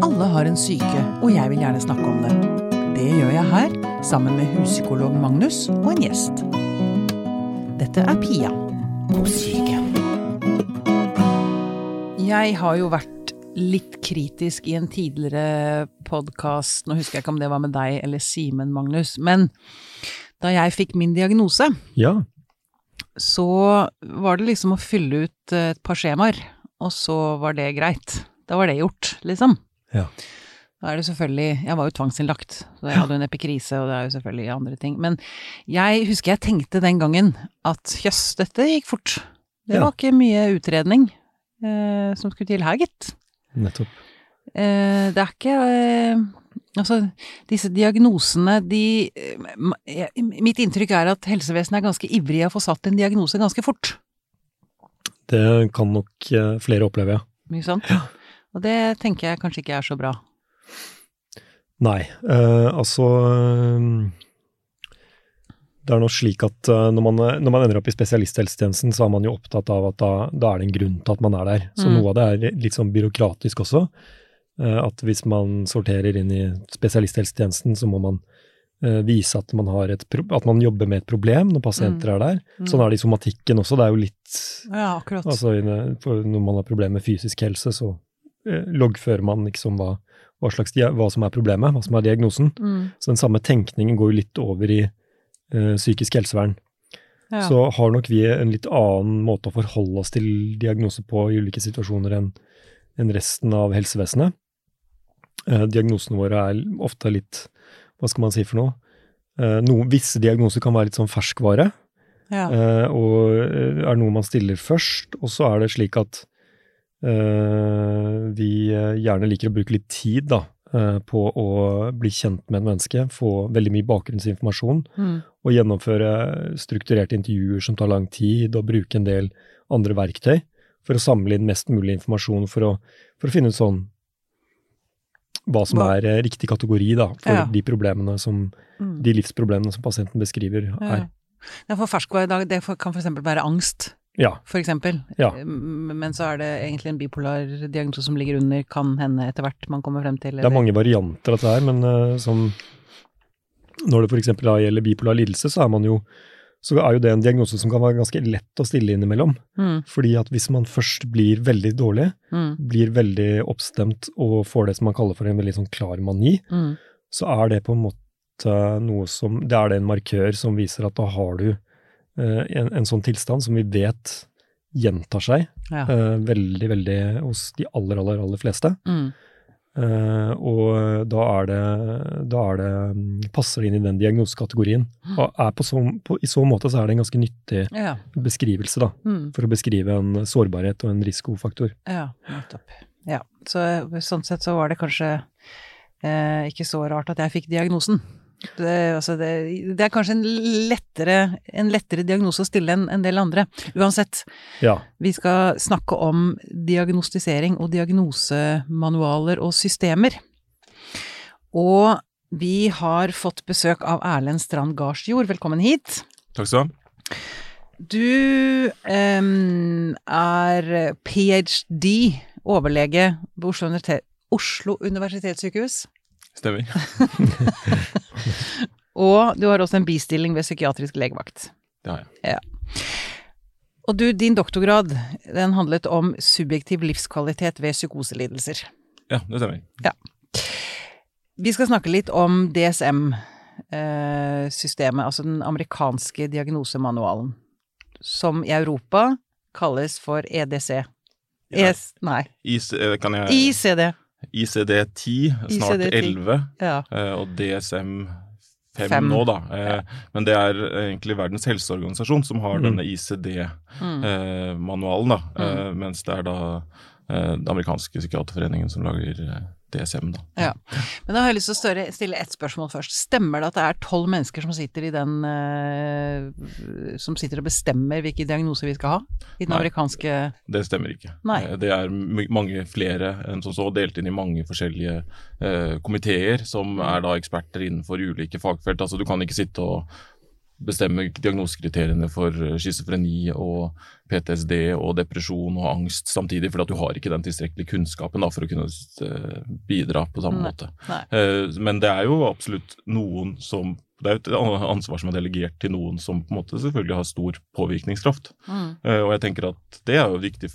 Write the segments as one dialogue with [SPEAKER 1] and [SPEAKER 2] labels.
[SPEAKER 1] Alle har en syke, og jeg vil gjerne snakke om det. Det gjør jeg her, sammen med huspsykolog Magnus og en gjest. Dette er Pia på syke. Jeg har jo vært litt kritisk i en tidligere podkast, nå husker jeg ikke om det var med deg eller Simen, Magnus, men da jeg fikk min diagnose,
[SPEAKER 2] Ja.
[SPEAKER 1] så var det liksom å fylle ut eh, et par skjemaer, og så var det greit. Da var det gjort, liksom.
[SPEAKER 2] Ja.
[SPEAKER 1] Da er det selvfølgelig Jeg var jo tvangsinnlagt, så jeg hadde jo en epikrise, og det er jo selvfølgelig andre ting. Men jeg husker jeg tenkte den gangen at jøss, dette gikk fort. Det
[SPEAKER 2] Ja.
[SPEAKER 1] var ikke mye utredning eh, som skulle til her, gitt.
[SPEAKER 2] Nettopp.
[SPEAKER 1] Eh, det er ikke eh, Altså, disse diagnosene, de eh, Mitt inntrykk er at helsevesenet er ganske ivrig i å få satt en diagnose ganske fort.
[SPEAKER 2] Det kan nok eh, flere oppleve, ja.
[SPEAKER 1] Ikke sant? Og det tenker jeg kanskje ikke er så bra.
[SPEAKER 2] Nei, eh, altså eh, Det er nå slik at eh, når, man, når man ender opp i spesialisthelsetjenesten, så er man jo opptatt av at da, da er det en grunn til at man er der. Så
[SPEAKER 1] Mm.
[SPEAKER 2] noe av det er litt sånn byråkratisk også. eh, At hvis man sorterer inn i spesialisthelsetjenesten, så må man eh, vise at man, har et, at man jobber med et problem når pasienter er der.
[SPEAKER 1] Mm.
[SPEAKER 2] Sånn er det i somatikken også. Det er jo litt
[SPEAKER 1] Ja, akkurat.
[SPEAKER 2] Altså når man har problemer med fysisk helse, så eh, loggfører man liksom hva, hva, slags, hva som er problemet, hva som er diagnosen.
[SPEAKER 1] Mm.
[SPEAKER 2] Så den samme tenkningen går jo litt over i uh, psykisk helsevern.
[SPEAKER 1] Ja.
[SPEAKER 2] Så har nok vi en litt annen måte å forholde oss til diagnose på i ulike situasjoner enn en resten av helsevesenet. Uh, diagnosene våre er ofte litt, hva skal man si for noe? Uh, no, visse diagnoser kan være litt sånn ferskvare.
[SPEAKER 1] ja.
[SPEAKER 2] Eh, og eh, er noe man stiller først. Og så er det slik at eh, vi eh, gjerne liker å bruke litt tid da, eh, på å bli kjent med et menneske, få veldig mye bakgrunnsinformasjon,
[SPEAKER 1] Mm.
[SPEAKER 2] og gjennomføre strukturerte intervjuer som tar lang tid, og bruke en del andre verktøy for å samle inn mest mulig informasjon for å, for å finne ut sånn hva som er eh, riktig kategori da, for
[SPEAKER 1] Ja.
[SPEAKER 2] de problemene som,
[SPEAKER 1] Mm.
[SPEAKER 2] de livsproblemene som pasienten beskriver
[SPEAKER 1] Ja.
[SPEAKER 2] er.
[SPEAKER 1] Ja, for ferskvare i dag, det kan for eksempel være angst,
[SPEAKER 2] Ja,
[SPEAKER 1] for eksempel.
[SPEAKER 2] Ja.
[SPEAKER 1] Men så er det egentlig en bipolar diagnose som ligger under, kan hende etter hvert man kommer frem til.
[SPEAKER 2] Det er mange varianter av dette her, men uh, som når det f.eks. gjelder bipolar lidelse, så er man jo så er jo det en diagnose som kan være ganske lett å stille innimellom.
[SPEAKER 1] Mm.
[SPEAKER 2] Fordi at hvis man først blir veldig dårlig,
[SPEAKER 1] Mm.
[SPEAKER 2] blir veldig oppstemt og får det som man kaller for en veldig sånn klar mani,
[SPEAKER 1] Mm.
[SPEAKER 2] så er det på en måte noe som Det er det en markør som viser at da har du en, en sånn tilstand som vi vet gjentar seg
[SPEAKER 1] Ja.
[SPEAKER 2] eh, veldig, veldig hos de aller, aller, aller fleste.
[SPEAKER 1] Mm.
[SPEAKER 2] Uh, og da er det, da er det mm, passer det inn i den diagnosekategorien. Og er på så, på, I så måte så er det en ganske nyttig
[SPEAKER 1] Ja.
[SPEAKER 2] beskrivelse, da.
[SPEAKER 1] Mm.
[SPEAKER 2] For å beskrive en sårbarhet og en risikofaktor.
[SPEAKER 1] Ja, nettopp. Ja, så sånn sett så var det kanskje eh, ikke så rart at jeg fikk diagnosen. Det, altså det, det er kanskje en lettere, en lettere diagnose å stille enn en del andre. Uansett,
[SPEAKER 2] Ja.
[SPEAKER 1] vi skal snakke om diagnostisering og diagnosemanualer og systemer. Og vi har fått besøk av Erlend Strand Garsjord. Velkommen hit.
[SPEAKER 3] Takk skal du ha.
[SPEAKER 1] Du um, er ph.d. overlege ved Oslo, Universitet, Oslo universitetssykehus.
[SPEAKER 3] Stemmer.
[SPEAKER 1] Og du har også en bistilling ved psykiatrisk legevakt.
[SPEAKER 3] Det har jeg.
[SPEAKER 1] Og du, din doktorgrad, den handlet om subjektiv livskvalitet ved psykoselidelser.
[SPEAKER 3] Ja, det stemmer. Ja.
[SPEAKER 1] Vi skal snakke litt om DSM-systemet, altså den amerikanske diagnosemanualen, som i Europa kalles for EDC.
[SPEAKER 3] Ja.
[SPEAKER 1] ES, nei,
[SPEAKER 3] IC, eh, kan jeg
[SPEAKER 1] ICD.
[SPEAKER 3] ICD-10, snart
[SPEAKER 1] ICD-10.
[SPEAKER 3] 11,
[SPEAKER 1] Ja.
[SPEAKER 3] eh, og DSM 5 nå, da. Eh, Men det er egentlig Verdens helseorganisasjon som har
[SPEAKER 2] Mm.
[SPEAKER 3] denne ICD-manualen,
[SPEAKER 1] Mm.
[SPEAKER 3] da. Mm. Mens det er da eh, den amerikanske psykiaterforeningen som lager eh, DSM, da.
[SPEAKER 1] Ja. Men da har jeg lyst til å stille ett spørsmål først. Stemmer det at det er tolv mennesker som sitter i den eh, Som sitter og bestemmer hvilke diagnoser vi skal ha? I den
[SPEAKER 3] Nei.
[SPEAKER 1] amerikanske
[SPEAKER 3] Det stemmer ikke.
[SPEAKER 1] Nei.
[SPEAKER 3] Eh, Det er mange flere enn som så, delt inn i mange forskjellige eh, komiteer, som er da eksperter innenfor ulike fagfelt. Altså Du kan ikke sitte og bestemme diagnosekriteriene for schizofreni og PTSD og depresjon og angst samtidig, fordi at du har ikke den tilstrekkelige kunnskapen da, for å kunne eh, bidra på samme
[SPEAKER 1] Nei.
[SPEAKER 3] måte.
[SPEAKER 1] Nei.
[SPEAKER 3] Eh, Men det er jo absolutt noen som Det er jo et ansvar som er delegert til noen som på en måte selvfølgelig har stor påvirkningskraft.
[SPEAKER 1] Mm.
[SPEAKER 3] Eh, Og jeg tenker at det er jo viktig,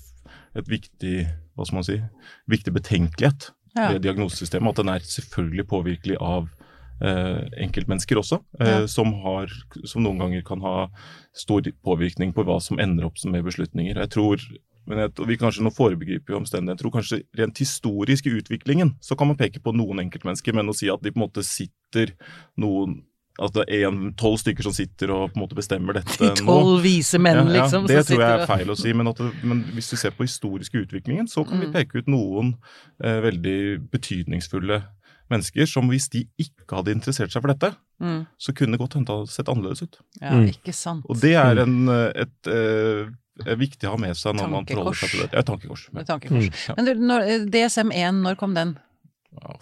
[SPEAKER 3] et viktig hva skal man si, viktig betenkelighet
[SPEAKER 1] Ja.
[SPEAKER 3] ved diagnosesystemet. At den er selvfølgelig påvirkelig av eh, enkeltmennesker også, eh,
[SPEAKER 1] Ja.
[SPEAKER 3] som, har, som noen ganger kan ha stor påvirkning på hva som ender opp som med beslutninger. Jeg tror men jeg, vi kanskje nå forebegriper jo omstendighetene. Jeg tror kanskje rent historisk i utviklingen så kan man peke på noen enkeltmennesker, men å si at de på en måte sitter noen at det er tolv stykker som sitter og på en måte bestemmer dette
[SPEAKER 1] tolv vise menn,
[SPEAKER 3] Ja, ja,
[SPEAKER 1] liksom.
[SPEAKER 3] det tror jeg er feil å si, men, at det, men hvis du ser på historisk utviklingen, så kan vi
[SPEAKER 1] Mm.
[SPEAKER 3] peke ut noen eh, veldig betydningsfulle mennesker som hvis de ikke hadde interessert seg for dette,
[SPEAKER 1] Mm.
[SPEAKER 3] så kunne det godt hende det hadde sett annerledes ut.
[SPEAKER 1] Ja,
[SPEAKER 2] Mm.
[SPEAKER 1] ikke sant.
[SPEAKER 3] Og det er en, et, et, eh, er viktig å ha med seg når man
[SPEAKER 1] Tankekors.
[SPEAKER 3] forholder seg til det. Ja, tankekors.
[SPEAKER 1] Ja. tankekors.
[SPEAKER 3] Mm.
[SPEAKER 1] Men du, når, DSM-1, når kom den?
[SPEAKER 3] Ja,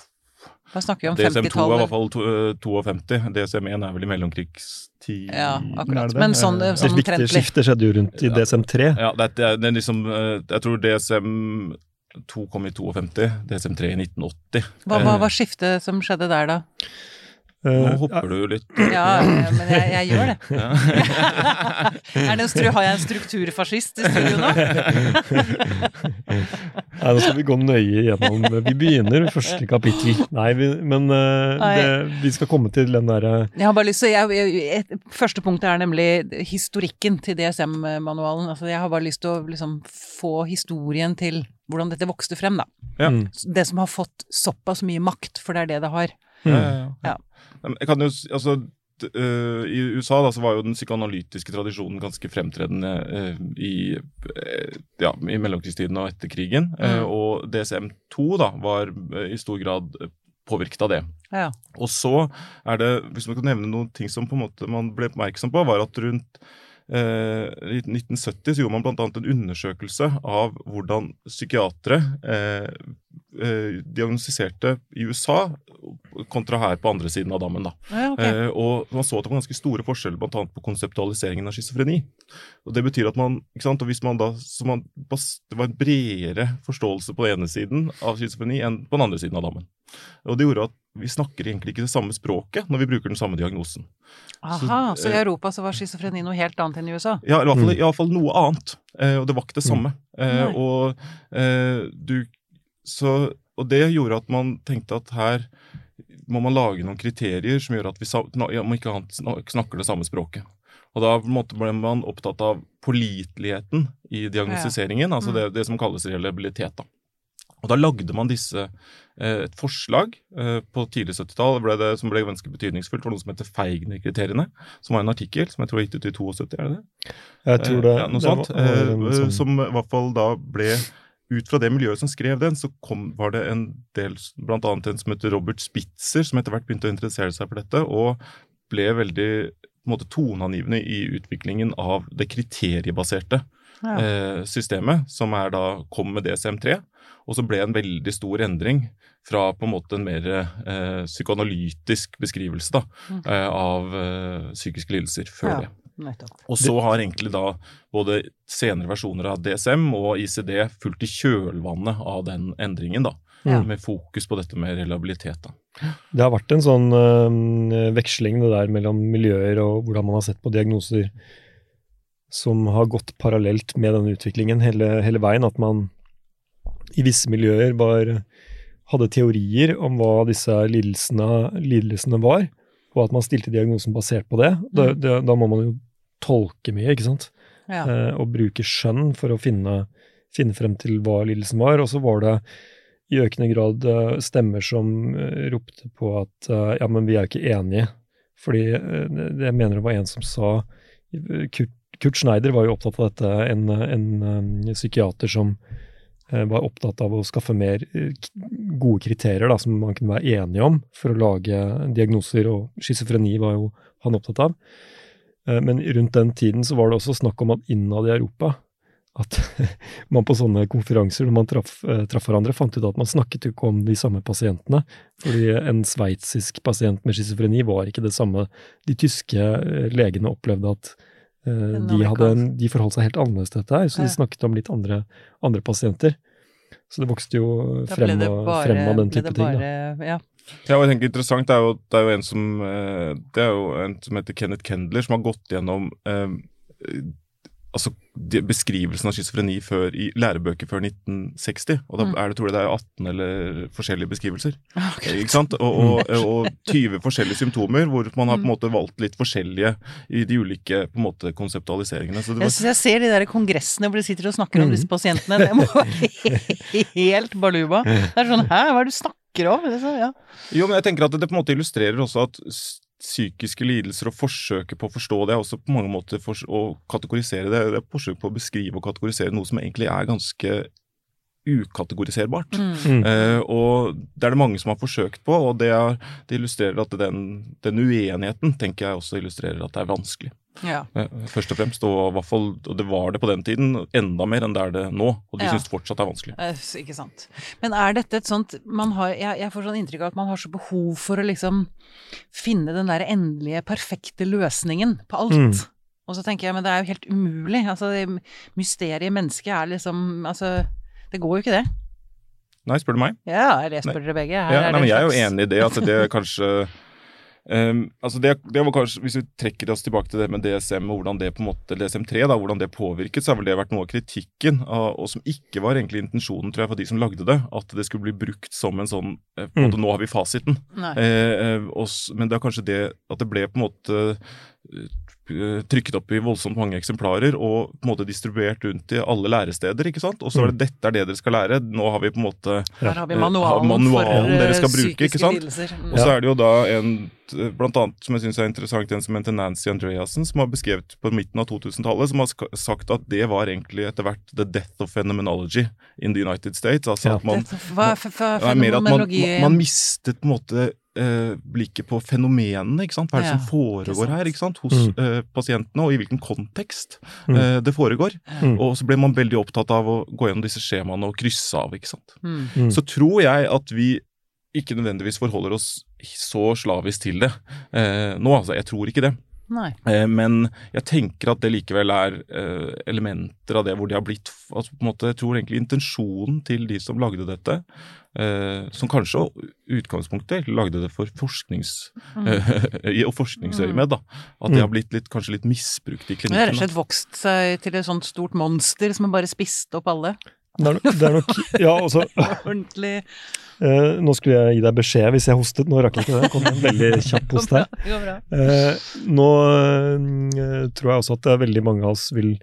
[SPEAKER 1] Da snakker vi om 50-tallet.
[SPEAKER 3] DSM2 er i hvert fall to- eh, 52, DSM1 er vel i mellomkrigstid.
[SPEAKER 1] Ja, akkurat. Men sånn,
[SPEAKER 3] Eh,
[SPEAKER 1] det- sånn
[SPEAKER 2] Det viktige skiftet skjedde jo rundt i
[SPEAKER 3] Ja.
[SPEAKER 2] DSM3.
[SPEAKER 3] Ja, det, er- det er liksom eh, Jeg tror DSM2 kom i 52, DSM3 i 1980.
[SPEAKER 1] Hva, hva
[SPEAKER 3] Eh,
[SPEAKER 1] var skiftet som skjedde der, da?
[SPEAKER 3] Nå
[SPEAKER 2] Eh,
[SPEAKER 3] hopper du litt.
[SPEAKER 1] Ja, men jeg, jeg gjør det.
[SPEAKER 3] Ja.
[SPEAKER 1] Er det en stru, har jeg en strukturfascist i studio nå?
[SPEAKER 2] Nei, nå skal vi gå nøye gjennom Vi begynner med første kapittel. Nei, vi, men eh,
[SPEAKER 1] Nei.
[SPEAKER 2] det, vi skal komme til den derre
[SPEAKER 1] Jeg har bare lyst til, Første punktet er nemlig historikken til DSM-manualen. Altså, jeg har bare lyst til å liksom, få historien til hvordan dette vokste frem. Da.
[SPEAKER 3] Ja.
[SPEAKER 2] Mm.
[SPEAKER 1] Det som har fått såpass mye makt, for det er det det har.
[SPEAKER 3] Ja, ja, ja. Jeg kan jo, altså, øh, I USA da, så var jo den psykoanalytiske tradisjonen ganske fremtredende uh, i, uh, ja, i mellomkrigstiden og etter krigen.
[SPEAKER 1] Mm.
[SPEAKER 3] Og DSM-2 da, var i stor grad påvirket av det.
[SPEAKER 1] Ja.
[SPEAKER 3] Og så er det, hvis man kan nevne noen ting som på en måte man ble oppmerksom på, var at rundt i 1970 så gjorde man bl.a. en undersøkelse av hvordan psykiatere eh, diagnostiserte i USA kontra her på andre siden av dammen. da.
[SPEAKER 1] Ja, okay.
[SPEAKER 3] Eh, og man så at det var ganske store forskjeller bl.a. på konseptualiseringen av schizofreni. Og Det betyr at man ikke sant, og hvis man da, så man, Det var en bredere forståelse på den ene siden av schizofreni enn på den andre siden av dammen. Og Det gjorde at vi snakker egentlig ikke det samme språket når vi bruker den samme diagnosen.
[SPEAKER 1] Aha, så i
[SPEAKER 3] eh,
[SPEAKER 1] Europa så var schizofreni noe helt annet enn i USA?
[SPEAKER 3] Ja, i hvert fall,
[SPEAKER 2] Mm.
[SPEAKER 3] i hvert fall noe annet. Eh, og det var ikke det samme. Eh, og, eh, du, så, og det gjorde at man tenkte at her må man lage noen kriterier som gjør at vi ja, man ikke han- snakker det samme språket. Og da på ble man opptatt av påliteligheten i diagnostiseringen, altså
[SPEAKER 1] Mm.
[SPEAKER 3] det, det som kalles reliabilitet. da. Og da lagde man disse eh, et forslag eh, på tidlig 70-tall som ble ganske betydningsfullt, for noe som heter Feigner-kriteriene. Som var en artikkel som jeg tror er gitt ut i 72, er det det?
[SPEAKER 2] Jeg tror det,
[SPEAKER 3] Eh, ja, noe
[SPEAKER 2] det
[SPEAKER 3] sånt.
[SPEAKER 2] var- var
[SPEAKER 3] eh,
[SPEAKER 2] sånn-
[SPEAKER 3] Som i hvert fall da ble ut fra det miljøet som skrev den, så kom, var det en del, blant annet en som heter Robert Spitzer, som etter hvert begynte å interessere seg for dette, og ble veldig måte toneangivende i utviklingen av det kriteriebaserte
[SPEAKER 1] Ja.
[SPEAKER 3] eh, systemet, som er da kom med DSM-3. Og så ble en veldig stor endring fra på en måte en mer eh, psykoanalytisk beskrivelse da,
[SPEAKER 1] Mm.
[SPEAKER 3] eh, av eh, psykiske lidelser før
[SPEAKER 1] Ja.
[SPEAKER 3] det.
[SPEAKER 1] Nettopp.
[SPEAKER 3] Og så har egentlig da både senere versjoner av DSM og ICD fulgt i kjølvannet av den endringen, da.
[SPEAKER 1] Ja.
[SPEAKER 3] Med fokus på dette med reliabilitet. da.
[SPEAKER 2] Det har vært en sånn øh, veksling det der mellom miljøer og hvordan man har sett på diagnoser som har gått parallelt med denne utviklingen hele, hele veien. At man i visse miljøer var, hadde teorier om hva disse lidelsene, lidelsene var, og at man stilte diagnosen basert på det. Da,
[SPEAKER 1] Mm.
[SPEAKER 2] da, da må man jo tolke mye, ikke sant?
[SPEAKER 1] Ja.
[SPEAKER 2] eh, og bruke skjønn for å finne, finne frem til hva lidelsen var. Og så var det i økende grad eh, stemmer som eh, ropte på at eh, ja, men vi er ikke enige. Fordi det, jeg mener det var en som sa Kurt, Kurt Schneider var jo opptatt av dette, en, en, en psykiater som var opptatt av å skaffe mer eh, gode kriterier da, som man kunne være enige om for å lage diagnoser, og schizofreni var jo han opptatt av. Eh, Men rundt den tiden så var det også snakk om at innad i Europa at man på sånne konferanser, når man traff, traf hverandre, fant ut at man snakket ikke om de samme pasientene. Fordi en sveitsisk pasient med schizofreni var ikke det samme. De tyske eh, legene opplevde at eh, de, hadde en, de forholdt seg helt annerledes til dette her, så de snakket om litt andre, andre pasienter. Så det vokste jo frem, bare, frem av den type ting. Da.
[SPEAKER 1] Ja.
[SPEAKER 3] Ja, og jeg tenker interessant, det er jo, det er jo en som eh, Det er jo en som heter Kenneth Kendler, som har gått gjennom eh, altså beskrivelsen av schizofreni i lærebøker før 1960. Og da mm. er det, tror jeg det er 18 eller forskjellige beskrivelser. Okay. Ikke sant? Og, og, og, 20 forskjellige symptomer, hvor man har på en mm. måte valgt litt forskjellige i de ulike på en måte konseptualiseringene.
[SPEAKER 1] Var... Jeg, jeg, ser de der kongressene hvor de sitter og snakker om mm. disse pasientene. Det må være helt baluba. Det er sånn Hæ, hva er det du snakker om? Ja.
[SPEAKER 3] Jo, men jeg tenker at det på en måte illustrerer også at psykiske lidelser og forsøket på å forstå det, også på mange måter for, å kategorisere det. Det er forsøk på å beskrive og kategorisere noe som egentlig er ganske ukategoriserbart. Mm. Eh, og det er det mange som har forsøkt på, og det, er, det illustrerer at den, den, uenigheten tenker jeg også illustrerer at det er vanskelig. Ja. Eh, først og fremst, og, fall, og, det var det på den tiden, enda mer enn det er det nå. Og de ja. syns fortsatt det er vanskelig.
[SPEAKER 1] Eh, ikke sant. Men er dette et sånt har, jeg, jeg, får sånn inntrykk av at man har så behov for å liksom finne den der endelige, perfekte løsningen på alt. Mm. Og så tenker jeg, men det er jo helt umulig. Altså, mysteriet mennesket er liksom Altså, det går jo ikke det.
[SPEAKER 3] Nei, spør du meg?
[SPEAKER 1] Ja, eller jeg spør dere begge.
[SPEAKER 3] Her ja, nei, men jeg er jo enig i det, at det kanskje Um, altså det, det, var kanskje, Hvis vi trekker oss tilbake til det med DSM og hvordan det på en måte, DSM-3, da, hvordan det påvirket, så har vel det vært noe av kritikken, av, og som ikke var egentlig intensjonen tror jeg, for de som lagde det, at det skulle bli brukt som en sånn uh, på en måte, mm. Nå har vi fasiten. Uh, og, men det er kanskje det at det ble på en måte Eh, trykket opp i voldsomt mange eksemplarer og på en måte distribuert rundt i alle læresteder. ikke sant? Og så er det dette er det dere skal lære. Nå har vi på en måte
[SPEAKER 1] Her har vi manualen, manualen
[SPEAKER 3] for dere skal bruke, ikke sant? Og så er det jo da en blant annet som jeg synes er interessant, en som heter Nancy Andreassen, som har beskrevet på midten av 2000-tallet, som har sagt at det var egentlig etter hvert the death of phenomenology in the United States. Altså ja. at man,
[SPEAKER 1] Hva er fenomenologi?
[SPEAKER 3] Man, man, mistet på en måte eh, blikket på fenomenene. ikke sant? Hva er det ja, som foregår her ikke sant? hos mm. eh, pasientene, og i hvilken kontekst mm. eh, det foregår. Mm. Og så ble man veldig opptatt av å gå gjennom disse skjemaene og krysse av. ikke sant? Mm. Mm. Så tror jeg at vi ikke nødvendigvis forholder oss så slavisk til det eh, nå. altså Jeg tror ikke det. Eh, men jeg tenker at det likevel er eh, elementer av det hvor de har blitt altså på en måte, Jeg tror egentlig intensjonen til de som lagde dette, eh, som kanskje utgangspunktet lagde det for forsknings, mm. og forskningsøyemed, da, at det har mm. blitt litt, kanskje litt misbrukt i klinikken.
[SPEAKER 1] Det har rett og slett vokst seg til et sånt stort monster som har bare spist opp alle?
[SPEAKER 2] Det er, det er nok Ja, altså
[SPEAKER 1] Ordentlig
[SPEAKER 2] Eh, nå skulle jeg gi deg beskjed hvis jeg hostet, nå rakk jeg ikke det. Kom en veldig kjapp host her. Eh, nå uh, tror jeg også at det er veldig mange av oss vil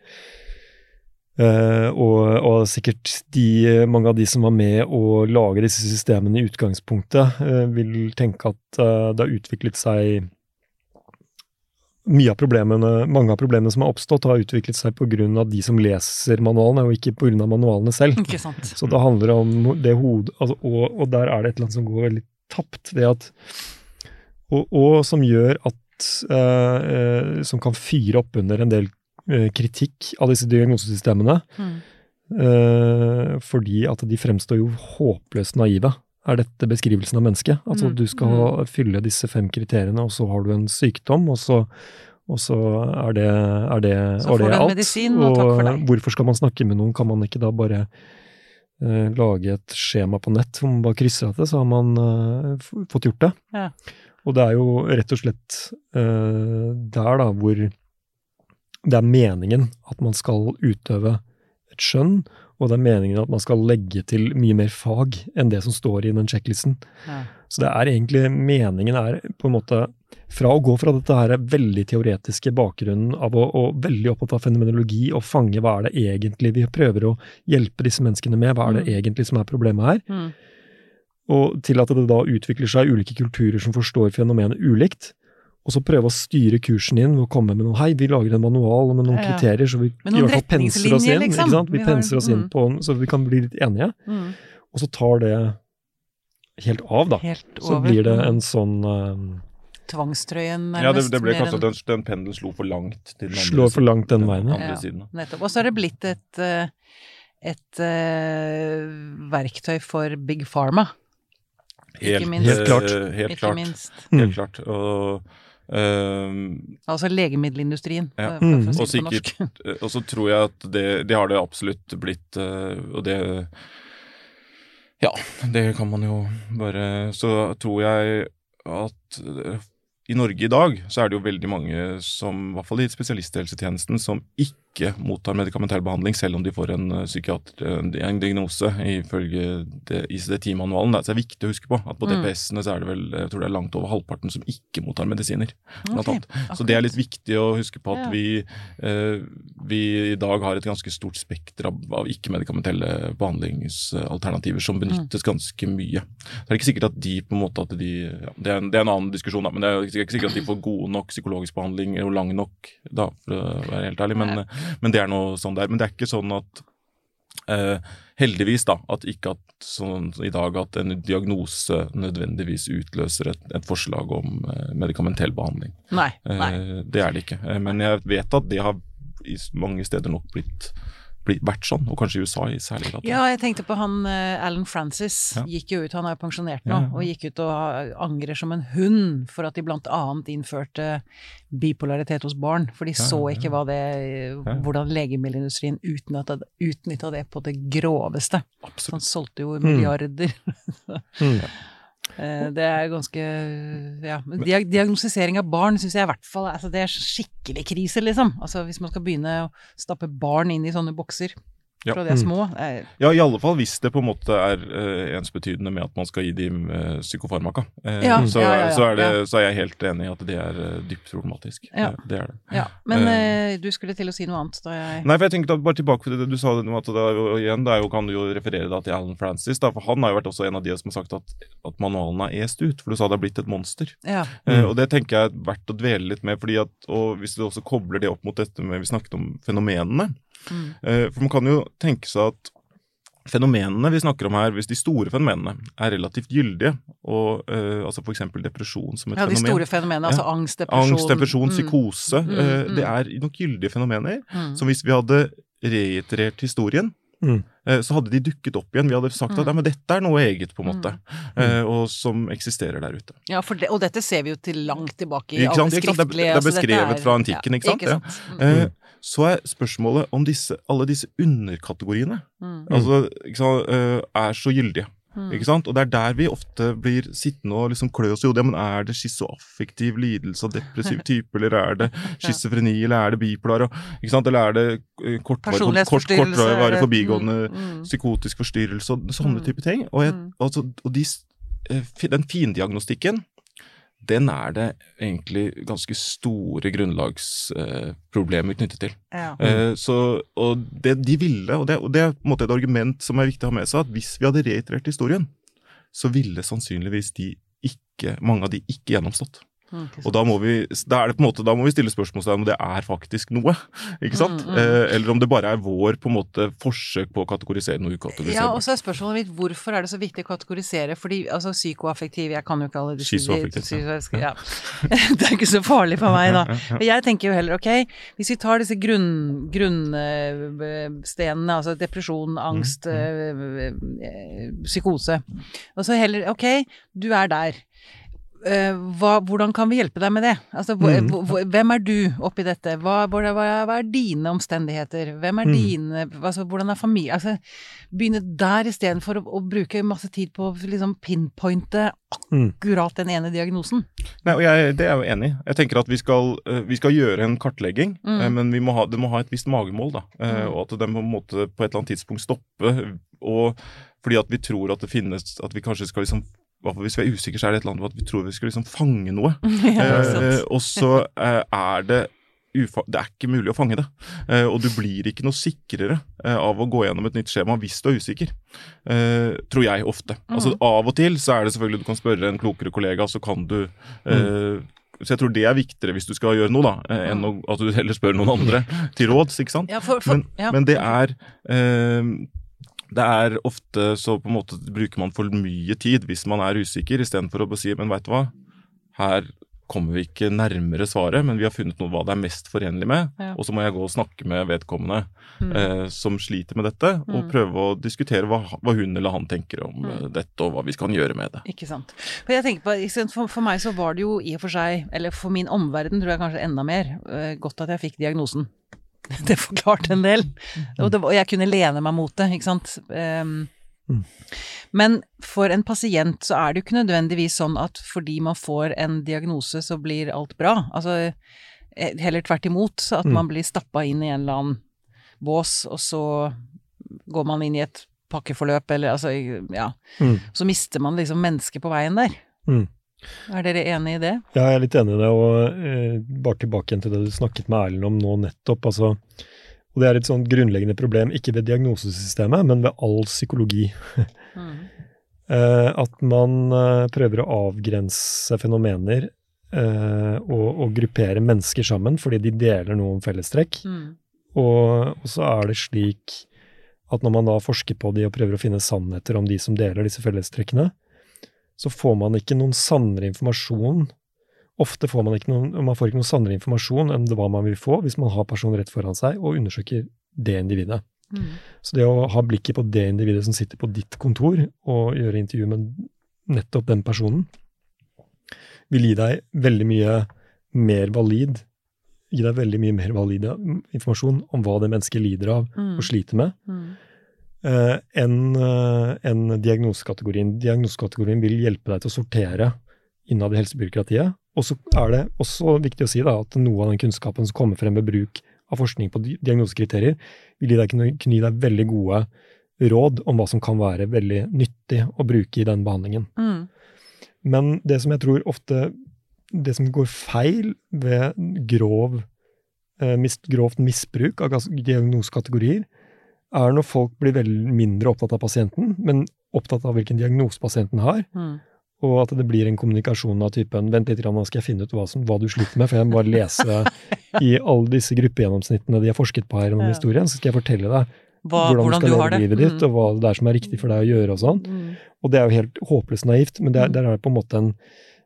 [SPEAKER 2] og, og, sikkert de, mange av de som var med å lage disse systemene i utgangspunktet, vil tenke at det har utviklet seg mye av problemene, mange av problemene som har oppstått, har utviklet seg pga. de som leser manualene, og ikke pga. manualene selv.
[SPEAKER 1] Ikke sant.
[SPEAKER 2] Så det handler om det hodet altså, og, og, der er det et eller annet som går veldig tapt det at Og, og som gjør at uh, Som kan fyre opp under en del uh, kritikk av disse diagnosesystemene. Mm. Uh, fordi at de fremstår jo håpløst naive er dette beskrivelsen av mennesket. Altså mm. du skal mm. fylle disse fem kriteriene, og så har du en sykdom, og så, og så er det, er det, så får
[SPEAKER 1] du
[SPEAKER 2] en
[SPEAKER 1] medisin, og, og takk for deg.
[SPEAKER 2] hvorfor skal man snakke med noen? Kan man ikke da bare uh, lage et skjema på nett hvor man bare krysser av det, så har man uh, fått gjort det? Ja. Og det er jo rett og slett uh, der da hvor det er meningen at man skal utøve et skjønn, og det er meningen at man skal legge til mye mer fag enn det som står i den sjekklisten. Ja. Så det er egentlig meningen er på en måte fra å gå fra dette her veldig teoretiske bakgrunnen av å, å veldig opptatt av fenomenologi og fange hva er det egentlig vi prøver å hjelpe disse menneskene med, hva er det mm. egentlig som er problemet her, mm. og til at det da utvikler seg ulike kulturer som forstår fenomenet ulikt, og så prøve å styre kursen inn ved å komme med noe Hei, vi lager en manual med noen ja, ja. kriterier, så vi i hvert fall penser oss inn. Liksom. ikke sant? Vi, vi penser oss inn mm. på så vi kan bli litt enige. Mm. Og så tar det helt av, da.
[SPEAKER 1] Helt
[SPEAKER 2] så blir det en sånn uh,
[SPEAKER 1] tvangstrøyen, nærmest.
[SPEAKER 3] Ja, det, det ble kanskje at den, den pendelen slo for langt til den andre
[SPEAKER 2] Slår for langt den veien, ja.
[SPEAKER 3] andre
[SPEAKER 1] Ja.
[SPEAKER 3] siden.
[SPEAKER 1] Nettopp. Og så er det blitt et, eh, et uh, verktøy for Big Pharma,
[SPEAKER 3] Helt,
[SPEAKER 1] minst.
[SPEAKER 2] Helt klart.
[SPEAKER 3] Helt helt
[SPEAKER 1] ikke
[SPEAKER 3] klart.
[SPEAKER 1] minst.
[SPEAKER 2] Mm.
[SPEAKER 3] Helt klart. Og, ehm,
[SPEAKER 1] Altså legemiddelindustrien,
[SPEAKER 3] Ja.
[SPEAKER 1] for, for
[SPEAKER 2] Mm.
[SPEAKER 1] å si
[SPEAKER 3] Og
[SPEAKER 1] det på
[SPEAKER 3] sikkert-
[SPEAKER 1] norsk.
[SPEAKER 3] eh, og så tror jeg at det, det har det absolutt blitt, eh, og det Ja, det kan man jo bare Så tror jeg at eh, i Norge i dag så er det jo veldig mange som, i hvert fall i spesialisthelsetjenesten, som ikke mottar medikamentell behandling selv om de får en eh, psykiater, en en diagnose ifølge ICD-10-manualen. Det er viktig å huske på at på
[SPEAKER 1] Mm.
[SPEAKER 3] DPS-ene så er det vel jeg tror det er langt over halvparten som ikke mottar medisiner. Okay,
[SPEAKER 1] Ok.
[SPEAKER 3] Så det er litt viktig å huske på at
[SPEAKER 1] Ja.
[SPEAKER 3] vi, eh, vi i dag har et ganske stort spekter av, av ikke-medikamentelle behandlingsalternativer som benyttes ganske mye. Det er ikke sikkert at de på en måte at de, ja, det, er en, det er en annen diskusjon, da, men det er ikke ikke sikkert at de får god nok psykologisk behandling og lang nok, da, for å være helt ærlig. Men, men det er noe sånn der. Men det er ikke sånn at eh, heldigvis da, at ikke at sånn i dag at en diagnose nødvendigvis utløser et, et forslag om eh, medikamentell behandling.
[SPEAKER 1] Nei. nei.
[SPEAKER 3] Eh, det er det ikke. Eh, men jeg vet at det har i mange steder nok blitt, blitt vært sånn, og kanskje i USA i særlig grad.
[SPEAKER 1] Ja, jeg tenkte på han eh, Alan Francis.
[SPEAKER 3] Ja.
[SPEAKER 1] Gikk jo ut, han er jo pensjonert nå,
[SPEAKER 3] Ja, ja.
[SPEAKER 1] og gikk ut og angrer som en hund for at de blant annet innførte bipolaritet hos barn. For de så ikke det, hvordan legemiddelindustrien utnytta det på det groveste. Han solgte jo
[SPEAKER 2] Mm.
[SPEAKER 1] milliarder.
[SPEAKER 2] Mm.
[SPEAKER 1] Eh, Det er ganske Ja. Diag diagnostisering av barn syns jeg i hvert fall altså Det er skikkelig krise, liksom. Altså Hvis man skal begynne å stappe barn inn i sånne bokser
[SPEAKER 3] Ja.
[SPEAKER 1] fra de er
[SPEAKER 2] Mm.
[SPEAKER 1] små. er-
[SPEAKER 3] Ja, i alle fall hvis det på en måte er uh, ensbetydende med at man skal gi dem uh, psykofarmaka. Uh,
[SPEAKER 1] Ja,
[SPEAKER 3] så,
[SPEAKER 1] ja, ja, ja,
[SPEAKER 3] så, er det, så er jeg helt enig i at det er dypt problematisk.
[SPEAKER 1] Ja.
[SPEAKER 3] Det er det.
[SPEAKER 1] Ja. Men du skulle til å si noe annet da jeg
[SPEAKER 3] Nei, for jeg tenkte bare tilbake til det du sa, at det er og igjen, det er jo, kan du jo referere da til Alan Francis, da, for han har jo vært også en av de som har sagt at, at manualen er est ut, for du sa det er blitt et monster.
[SPEAKER 1] Ja.
[SPEAKER 2] Mm.
[SPEAKER 3] og det tenker jeg er verdt å dvele litt med, fordi at, og hvis du også kobler det opp mot dette med vi snakket om fenomenene.
[SPEAKER 1] Mm.
[SPEAKER 3] Eh, for man kan jo tenke seg at fenomenene vi snakker om her, hvis de store fenomenene er relativt gyldige, og uh, altså f.eks. depresjon som et
[SPEAKER 1] ja, de
[SPEAKER 3] fenomen
[SPEAKER 1] store fenomenene. Altså angst, depresjon
[SPEAKER 3] Angst, depresjon,
[SPEAKER 1] Mm.
[SPEAKER 3] psykose.
[SPEAKER 1] Mm,
[SPEAKER 3] Mm,
[SPEAKER 1] mm.
[SPEAKER 3] Det er nok gyldige fenomener.
[SPEAKER 1] Mm.
[SPEAKER 3] Som hvis vi hadde reiterert historien,
[SPEAKER 2] Mm.
[SPEAKER 3] så hadde de dukket opp igjen. Vi hadde sagt
[SPEAKER 1] Mm.
[SPEAKER 3] at ja, men dette er noe eget, på en måte, eh, og som eksisterer der ute.
[SPEAKER 1] Ja, for det, og dette ser vi jo til langt tilbake i alle
[SPEAKER 3] skriftlige Det er-
[SPEAKER 1] beskrevet
[SPEAKER 3] altså er
[SPEAKER 1] altså,
[SPEAKER 3] beskrevet fra antikken, ikke sant? Ja.
[SPEAKER 1] Mm.
[SPEAKER 3] Så er spørsmålet om disse, alle disse underkategoriene
[SPEAKER 1] Mm.
[SPEAKER 3] altså, sant, eh, er så gyldige.
[SPEAKER 1] Mm.
[SPEAKER 3] Ikke sant? Og det er der vi ofte blir sittende og liksom klø oss i hodet. Ja, men er det schizoaffektiv lidelse og depressiv type, eller er det schizofreni, eller er det bipolar, og, ikke sant? eller er det eh, kortvarig, kort, kortvarig forbigående
[SPEAKER 1] Mm, mm.
[SPEAKER 3] psykotisk forstyrrelse og sånne
[SPEAKER 1] Mm.
[SPEAKER 3] type ting. Og, jeg,
[SPEAKER 1] Mm.
[SPEAKER 3] altså, og de, eh, den findiagnostikken, den er det egentlig ganske store grunnlagsproblemer knyttet til.
[SPEAKER 1] Ja.
[SPEAKER 3] Eh, så, og det de ville, og det, og det er på en måte et argument som er viktig å ha med seg, at hvis vi hadde reiterert historien, så ville sannsynligvis de ikke, mange av de ikke gjennomstått.
[SPEAKER 1] Mm,
[SPEAKER 3] Og da må vi, da er det på en måte, da må vi stille spørsmålstegn om det er faktisk noe, ikke sant?
[SPEAKER 1] Mm, mm.
[SPEAKER 3] Eh, eller om det bare er vår på en måte forsøk på å kategorisere noe
[SPEAKER 1] Ja, og så er spørsmålet mitt hvorfor er det så viktig å kategorisere? Fordi altså psykoaffektiv Jeg kan jo ikke alle de
[SPEAKER 3] Schizoaffektiv,
[SPEAKER 1] ja. Det er ikke så farlig for meg, da. Men Jeg tenker jo heller ok, hvis vi tar disse grunn, grunnstenene, altså depresjon, angst, eh, eh, psykose, og så heller ok, du er der. Eh, hva, hvordan kan vi hjelpe deg med det? Altså,
[SPEAKER 2] Mm.
[SPEAKER 1] hvem er du oppi dette? Hva, hva, hva, er dine omstendigheter? Hvem er
[SPEAKER 2] Mm.
[SPEAKER 1] dine altså, Hvordan er familie altså, Begynne der istedenfor å, å bruke masse tid på å liksom pinpointe
[SPEAKER 2] Mm.
[SPEAKER 1] akkurat den ene diagnosen.
[SPEAKER 3] Nei, og jeg, det er jeg jo enig i. Jeg tenker at vi skal, eh, vi skal gjøre en kartlegging,
[SPEAKER 1] Mm.
[SPEAKER 3] eh, men vi må ha, det må ha et visst magemål. da,
[SPEAKER 1] Mm.
[SPEAKER 3] Og at det må på måte på et eller annet tidspunkt stoppe. og Fordi at vi tror at det finnes At vi kanskje skal liksom Hvis vi er usikre, så er det et eller annet med at vi tror vi skal liksom fange noe.
[SPEAKER 1] ja, sant?
[SPEAKER 3] Eh, og så eh, er det ufa det er ikke mulig å fange det. Eh, og du blir ikke noe sikrere eh, av å gå gjennom et nytt skjema hvis du er usikker. Eh, tror jeg ofte. Altså
[SPEAKER 1] Mhm.
[SPEAKER 3] Av og til så er det selvfølgelig du kan spørre en klokere kollega, så kan du mm. Så jeg tror det er viktigere hvis du skal gjøre noe, da, eh, enn å, at du heller spør noen andre til råds, ikke sant.
[SPEAKER 1] Ja, for, for,
[SPEAKER 3] Men,
[SPEAKER 1] ja.
[SPEAKER 3] men det er eh, det er ofte så på en måte bruker man for mye tid hvis man er usikker, istedenfor å si men veit du hva, her kommer vi ikke nærmere svaret, men vi har funnet noe hva det er mest forenlig med.
[SPEAKER 1] Ja.
[SPEAKER 3] Og så må jeg gå og snakke med vedkommende
[SPEAKER 1] Mm.
[SPEAKER 3] eh, som sliter med dette, og
[SPEAKER 1] Mm.
[SPEAKER 3] prøve å diskutere hva, hva hun eller han tenker om
[SPEAKER 1] Mm.
[SPEAKER 3] eh, dette, og hva vi kan gjøre med det.
[SPEAKER 1] Ikke sant. For jeg tenker på, for, for meg så var det jo i og for seg, eller for min omverden tror jeg kanskje enda mer, eh, godt at jeg fikk diagnosen. Det forklarte en del. Og, det, og jeg kunne lene meg mot det, ikke sant. Um,
[SPEAKER 2] Mm.
[SPEAKER 1] Men for en pasient så er det jo ikke nødvendigvis sånn at fordi man får en diagnose, så blir alt bra. Altså eh, heller tvert imot, så at
[SPEAKER 2] Mm.
[SPEAKER 1] man blir stappa inn i en eller annen bås, og så går man inn i et pakkeforløp, eller altså, ja.
[SPEAKER 2] Mm.
[SPEAKER 1] Så mister man liksom mennesket på veien der.
[SPEAKER 2] Mm.
[SPEAKER 1] Er dere enig i det?
[SPEAKER 2] Ja, jeg er litt enig i det, og eh, bare tilbake igjen til det du snakket med Erlend om nå nettopp. altså, og Det er et sånt grunnleggende problem, ikke ved diagnosesystemet, men ved all psykologi. Eh, at man eh, prøver å avgrense fenomener eh, og, og gruppere mennesker sammen fordi de deler noen fellestrekk.
[SPEAKER 1] Mm.
[SPEAKER 2] Og, og så er det slik at når man da forsker på de og prøver å finne sannheter om de som deler disse fellestrekkene, så får man ikke noen sannere informasjon. Ofte får man ikke noen, man får ikke noen sannere informasjon enn det hva man vil få hvis man har personen rett foran seg og undersøker det individet.
[SPEAKER 1] Mm.
[SPEAKER 2] Så det å ha blikket på det individet som sitter på ditt kontor, og gjøre intervju med nettopp den personen, vil gi deg veldig mye mer valid Gi deg veldig mye mer valid informasjon om hva det mennesket lider av
[SPEAKER 1] Mm.
[SPEAKER 2] og sliter med,
[SPEAKER 1] Mm.
[SPEAKER 2] Eh, enn en enn diagnosekategorien. Diagnosekategorien vil hjelpe deg til å sortere innad i helsebyråkratiet. Og så er det også viktig å si da, at noe av den kunnskapen som kommer frem ved bruk av forskning på di- diagnosekriterier, vil deg, kunne, gi deg veldig gode råd om hva som kan være veldig nyttig å bruke i den behandlingen.
[SPEAKER 1] Mm.
[SPEAKER 2] Men det som jeg tror ofte Det som går feil ved grov, eh, grovt misbruk av diagnosekategorier, er når folk blir vel mindre opptatt av pasienten, men opptatt av hvilken diagnose pasienten har,
[SPEAKER 1] Mm.
[SPEAKER 2] og at det blir en kommunikasjon av typen 'vent litt, nå skal jeg finne ut hva, som, hva du sliter med', for jeg må bare lese i alle disse gruppegjennomsnittene de har forsket på her gjennom
[SPEAKER 1] Ja.
[SPEAKER 2] historien, så skal jeg fortelle deg
[SPEAKER 1] Hva,
[SPEAKER 2] hvordan,
[SPEAKER 1] hvordan
[SPEAKER 2] du skal leve livet ditt,
[SPEAKER 1] Mm.
[SPEAKER 2] og hva det er som er riktig for deg å gjøre og sånn.
[SPEAKER 1] Mm.
[SPEAKER 2] Og det er jo helt håpløst naivt, men det er,
[SPEAKER 1] Mm.
[SPEAKER 2] der er det på en måte en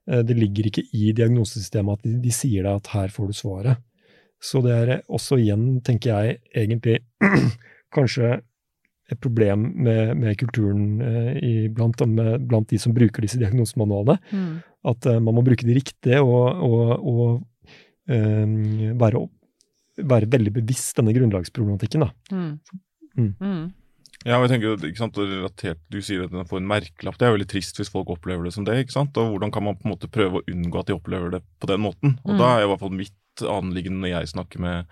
[SPEAKER 2] eh, Det ligger ikke i diagnosesystemet at de, de sier deg at her får du svaret. Så det er også igjen, tenker jeg, egentlig kanskje et problem med, med kulturen eh, i, blant, med, blant de som bruker disse diagnosemanualene.
[SPEAKER 1] Mm.
[SPEAKER 2] At eh, man må bruke de riktige og, og, og eh, være, være veldig bevisst denne grunnlagsproblematikken. da.
[SPEAKER 1] Mm.
[SPEAKER 2] Mm.
[SPEAKER 3] Ja, jeg tenker, ikke sant, relatert, Du sier at den får en merkelapp. Det er veldig trist hvis folk opplever det som det. ikke sant? Og Hvordan kan man på en måte prøve å unngå at de opplever det på den måten? Og
[SPEAKER 1] Mm.
[SPEAKER 3] Da er i hvert fall mitt anliggende når jeg snakker med,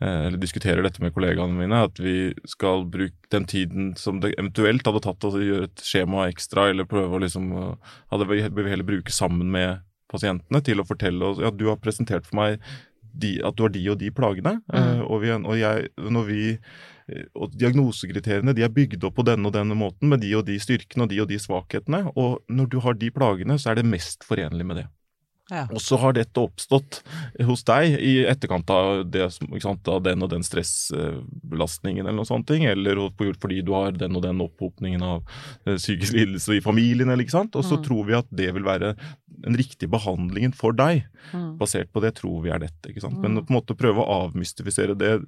[SPEAKER 3] eh, eller diskuterer dette med kollegaene mine, at vi skal bruke den tiden som det eventuelt hadde tatt å gjøre et skjema ekstra, eller prøve å liksom eh, hadde vi vi heller bruke sammen med pasientene til å fortelle oss ja, du har presentert for meg de, at du har de og de plagene. Mm. og, vi, og jeg, når vi eh, og Diagnosekriteriene de er bygd opp på denne og denne måten, med de og de styrkene og de og de svakhetene. Og når du har de plagene, så er det mest forenlig med det.
[SPEAKER 1] Ja.
[SPEAKER 3] Og så har dette oppstått hos deg i etterkant av, det, sant, av den og den stressbelastningen eller noe sånt, ting, eller på- fordi du har den og den opphopningen av eh, psykisk lidelse i familien, eller ikke sant. Og så
[SPEAKER 1] Mm.
[SPEAKER 3] tror vi at det vil være den riktige behandlingen for deg.
[SPEAKER 1] Mm.
[SPEAKER 3] Basert på det tror vi er dette. ikke sant? Men
[SPEAKER 1] Mm.
[SPEAKER 3] på en måte prøve å avmystifisere det,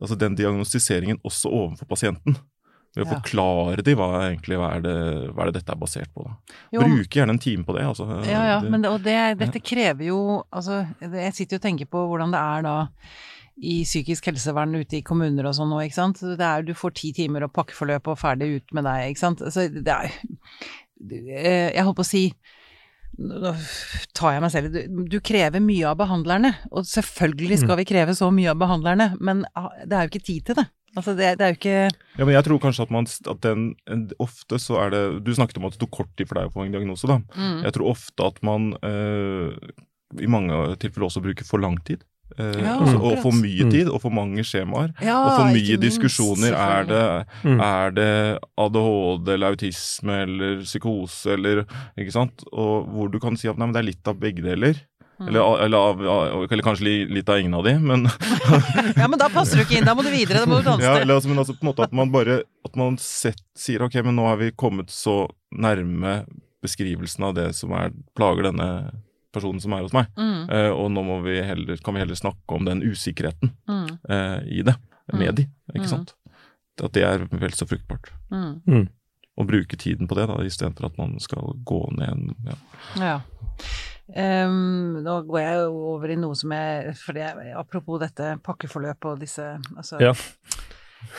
[SPEAKER 3] altså den diagnostiseringen også overfor pasienten. Ved å
[SPEAKER 1] Ja.
[SPEAKER 3] forklare dem hva egentlig hva er, det, hva er det dette er basert på. da.
[SPEAKER 1] Jo,
[SPEAKER 3] Bruke gjerne en time på det. altså.
[SPEAKER 1] Ja, ja,
[SPEAKER 3] Det-
[SPEAKER 1] men det, og det, dette krever jo Altså, jeg sitter jo og tenker på hvordan det er da i psykisk helsevern ute i kommuner og sånn nå, ikke sant. Det er, du får ti timer og pakkeforløp og ferdig ut med deg, ikke sant. Altså, det er eh, Jeg holdt på å si nå tar jeg meg selv du, du krever mye av behandlerne, og selvfølgelig skal vi kreve så mye av behandlerne, men ah, det er jo ikke tid til det. Altså, det, det er jo ikke
[SPEAKER 3] Ja, men jeg tror kanskje at man at den, Ofte så er det Du snakket om at det tok kort tid for deg å få en diagnose. da.
[SPEAKER 1] mm.
[SPEAKER 3] Jeg tror ofte at man eh, i mange tilfeller også bruker for lang tid. Uh,
[SPEAKER 1] Ja,
[SPEAKER 3] altså, og for mye
[SPEAKER 2] Mm.
[SPEAKER 3] tid, og for mange skjemaer.
[SPEAKER 1] Ja,
[SPEAKER 3] og for mye diskusjoner. Er det,
[SPEAKER 2] Mm.
[SPEAKER 3] er det ADHD eller autisme eller psykose eller Ikke sant? Og hvor du kan si at nei, men det er litt av begge deler.
[SPEAKER 1] Mm.
[SPEAKER 3] Eller, eller, eller kanskje litt av ingen av de, men
[SPEAKER 1] Ja, men da passer du ikke inn, da må du videre, da må du danse.
[SPEAKER 3] ja, eller, altså, men altså på en måte at man bare At man sett, sier ok, men nå har vi kommet så nærme beskrivelsen av det som er, plager denne personen som er hos meg.
[SPEAKER 1] Mm.
[SPEAKER 3] Eh, og nå må vi heller, kan vi heller snakke om den usikkerheten
[SPEAKER 1] Mm.
[SPEAKER 3] eh, i det, med
[SPEAKER 1] Mm.
[SPEAKER 3] de, ikke
[SPEAKER 1] Mm.
[SPEAKER 3] sant. At det er vel så fruktbart.
[SPEAKER 1] Mm.
[SPEAKER 3] Å bruke tiden på det, da, istedenfor at man skal gå ned en ja.
[SPEAKER 1] Ja. Um, nå går jeg jo over i noe som jeg for det, Apropos dette pakkeforløpet og disse altså,
[SPEAKER 2] Ja.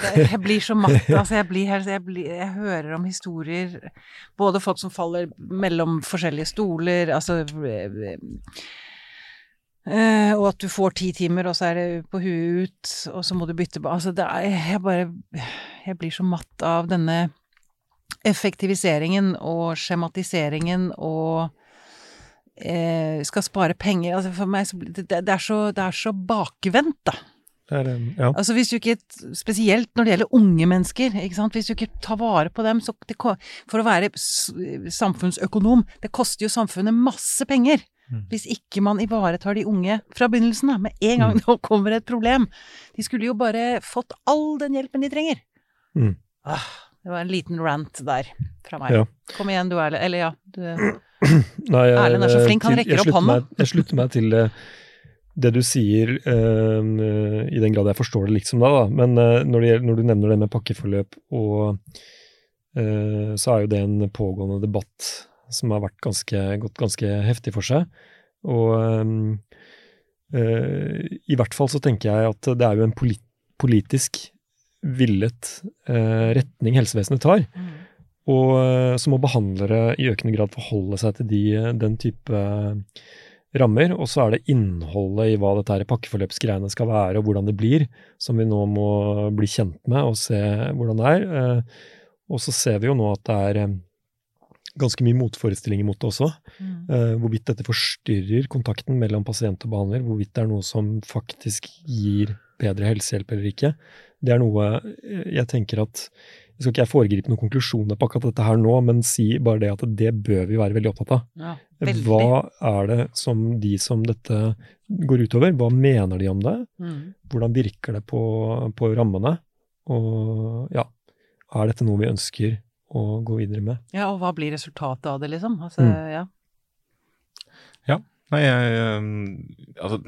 [SPEAKER 1] jeg, jeg blir så matt. Altså, jeg, blir helt, jeg, blir, jeg hører om historier Både folk som faller mellom forskjellige stoler, altså eh, Og at du får ti timer, og så er det på huet ut, og så må du bytte Altså, det er Jeg bare Jeg blir så matt av denne effektiviseringen og skjematiseringen og eh, skal spare penger altså For meg så blir det, det, er så, det er så bakvendt, da.
[SPEAKER 2] Det eh, ja.
[SPEAKER 1] Altså hvis du ikke, Spesielt når det gjelder unge mennesker. ikke sant? Hvis du ikke tar vare på dem så det, For å være samfunnsøkonom, det koster jo samfunnet masse penger.
[SPEAKER 2] Mm.
[SPEAKER 1] Hvis ikke man ivaretar de unge fra begynnelsen av. Med en gang
[SPEAKER 2] Mm.
[SPEAKER 1] nå kommer et problem. De skulle jo bare fått all den hjelpen de trenger.
[SPEAKER 2] Mm.
[SPEAKER 1] Ah, det var en liten rant der fra meg.
[SPEAKER 2] Ja.
[SPEAKER 1] Kom igjen, du Erlend. Eller ja, du
[SPEAKER 2] Nei, jeg-
[SPEAKER 1] Erlend er så flink, han rekker opp hånda.
[SPEAKER 2] Jeg slutter meg til eh, det du sier, uh, i den grad jeg forstår det liksom da, da. Men uh, når, det når du nevner det med pakkeforløp, og uh, så er jo det en pågående debatt som har ganske, gått ganske heftig for seg. Og um, eh, i hvert fall så tenker jeg at det er jo en polit politisk villet eh, retning helsevesenet tar.
[SPEAKER 1] Mm.
[SPEAKER 2] Og eh, så må behandlere i økende grad forholde seg til de, den type rammer. Og så er det innholdet i hva dette her pakkeforløpsgreiene skal være, og hvordan det blir, som vi nå må bli kjent med og se hvordan det er. Eh, Og så ser vi jo nå at det er eh, ganske mye motforestillinger mot det også.
[SPEAKER 1] Mm.
[SPEAKER 2] Uh, hvorvidt dette forstyrrer kontakten mellom pasient og behandler, hvorvidt det er noe som faktisk gir bedre helsehjelp eller ikke. Det er noe eh, jeg tenker at Jeg skal ikke jeg foregripe noen konklusjoner på akkurat dette her nå, men si bare det at det bør vi være veldig opptatt av.
[SPEAKER 1] Ja, veldig.
[SPEAKER 2] Hva er det som de som dette går utover, hva mener de om det?
[SPEAKER 1] Mm.
[SPEAKER 2] Hvordan virker det på, på rammene? Og ja, er dette noe vi ønsker å gå videre med?
[SPEAKER 1] Ja, og hva blir resultatet av det, liksom? Altså,
[SPEAKER 2] Mm.
[SPEAKER 1] ja.
[SPEAKER 3] Nei, jeg Altså,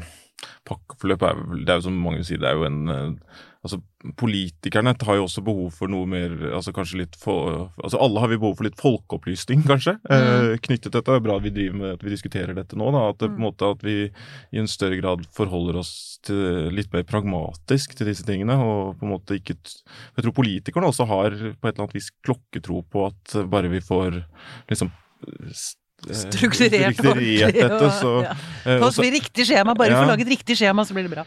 [SPEAKER 3] pakkeforløp er vel Det er jo som mange sier, det er jo en Altså, politikerne har jo også behov for noe mer Altså kanskje litt for, Altså alle har vi behov for litt folkeopplysning, kanskje, eh, knyttet til dette. Det er bra at vi driver med at vi diskuterer dette nå, da. At, det, på en måte, at vi i en større grad forholder oss til, litt mer pragmatisk til disse tingene. Og på en måte ikke Jeg tror politikerne også har på et eller annet vis klokketro på at bare vi får liksom
[SPEAKER 1] Strukturert,
[SPEAKER 3] strukturert dette, så
[SPEAKER 1] ja.
[SPEAKER 3] Pass
[SPEAKER 1] På et riktig skjema, bare
[SPEAKER 3] Ja.
[SPEAKER 1] få laget riktig skjema, så blir det bra.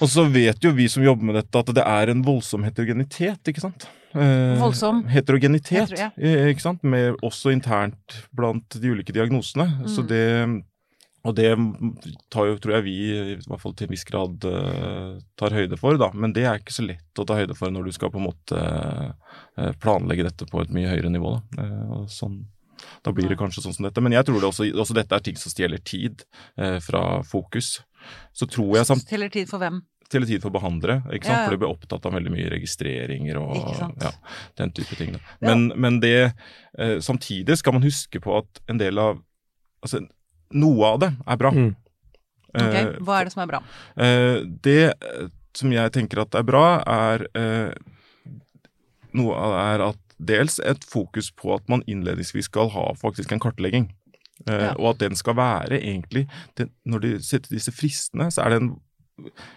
[SPEAKER 3] og så vet jo vi som jobber med dette, at det er en voldsom heterogenitet, ikke sant? Eh,
[SPEAKER 1] Voldsom?
[SPEAKER 3] Heterogenitet,
[SPEAKER 1] tror, ja.
[SPEAKER 3] eh, ikke sant? Med, også internt blant de ulike diagnosene. Så
[SPEAKER 1] Mm.
[SPEAKER 3] det og det tar jo, tror jeg vi i hvert fall til en viss grad eh, tar høyde for, da. Men det er ikke så lett å ta høyde for når du skal på en måte eh, planlegge dette på et mye høyere nivå. Da, Eh, og sånn, da blir det kanskje sånn som dette. Men jeg tror det også, også dette er ting som stjeler tid eh, fra fokus. Så tror jeg samt,
[SPEAKER 1] Stjeler tid for hvem?
[SPEAKER 3] Stjeler tid for behandlere, ikke sant?
[SPEAKER 1] Ja, ja.
[SPEAKER 3] for de blir opptatt av veldig mye registreringer og ja, den type ting. Da.
[SPEAKER 1] Ja.
[SPEAKER 3] Men, men det eh, Samtidig skal man huske på at en del av Altså, noe av det er bra.
[SPEAKER 2] Mm.
[SPEAKER 1] Ok,
[SPEAKER 3] Eh,
[SPEAKER 1] Hva er det som er bra?
[SPEAKER 3] Eh, det eh, som jeg tenker at er bra, er eh, noe av det er at dels et fokus på at man innledningsvis skal ha faktisk en kartlegging. Eh,
[SPEAKER 1] Ja.
[SPEAKER 3] Og at den skal være egentlig det, Når de setter disse fristene, så er det en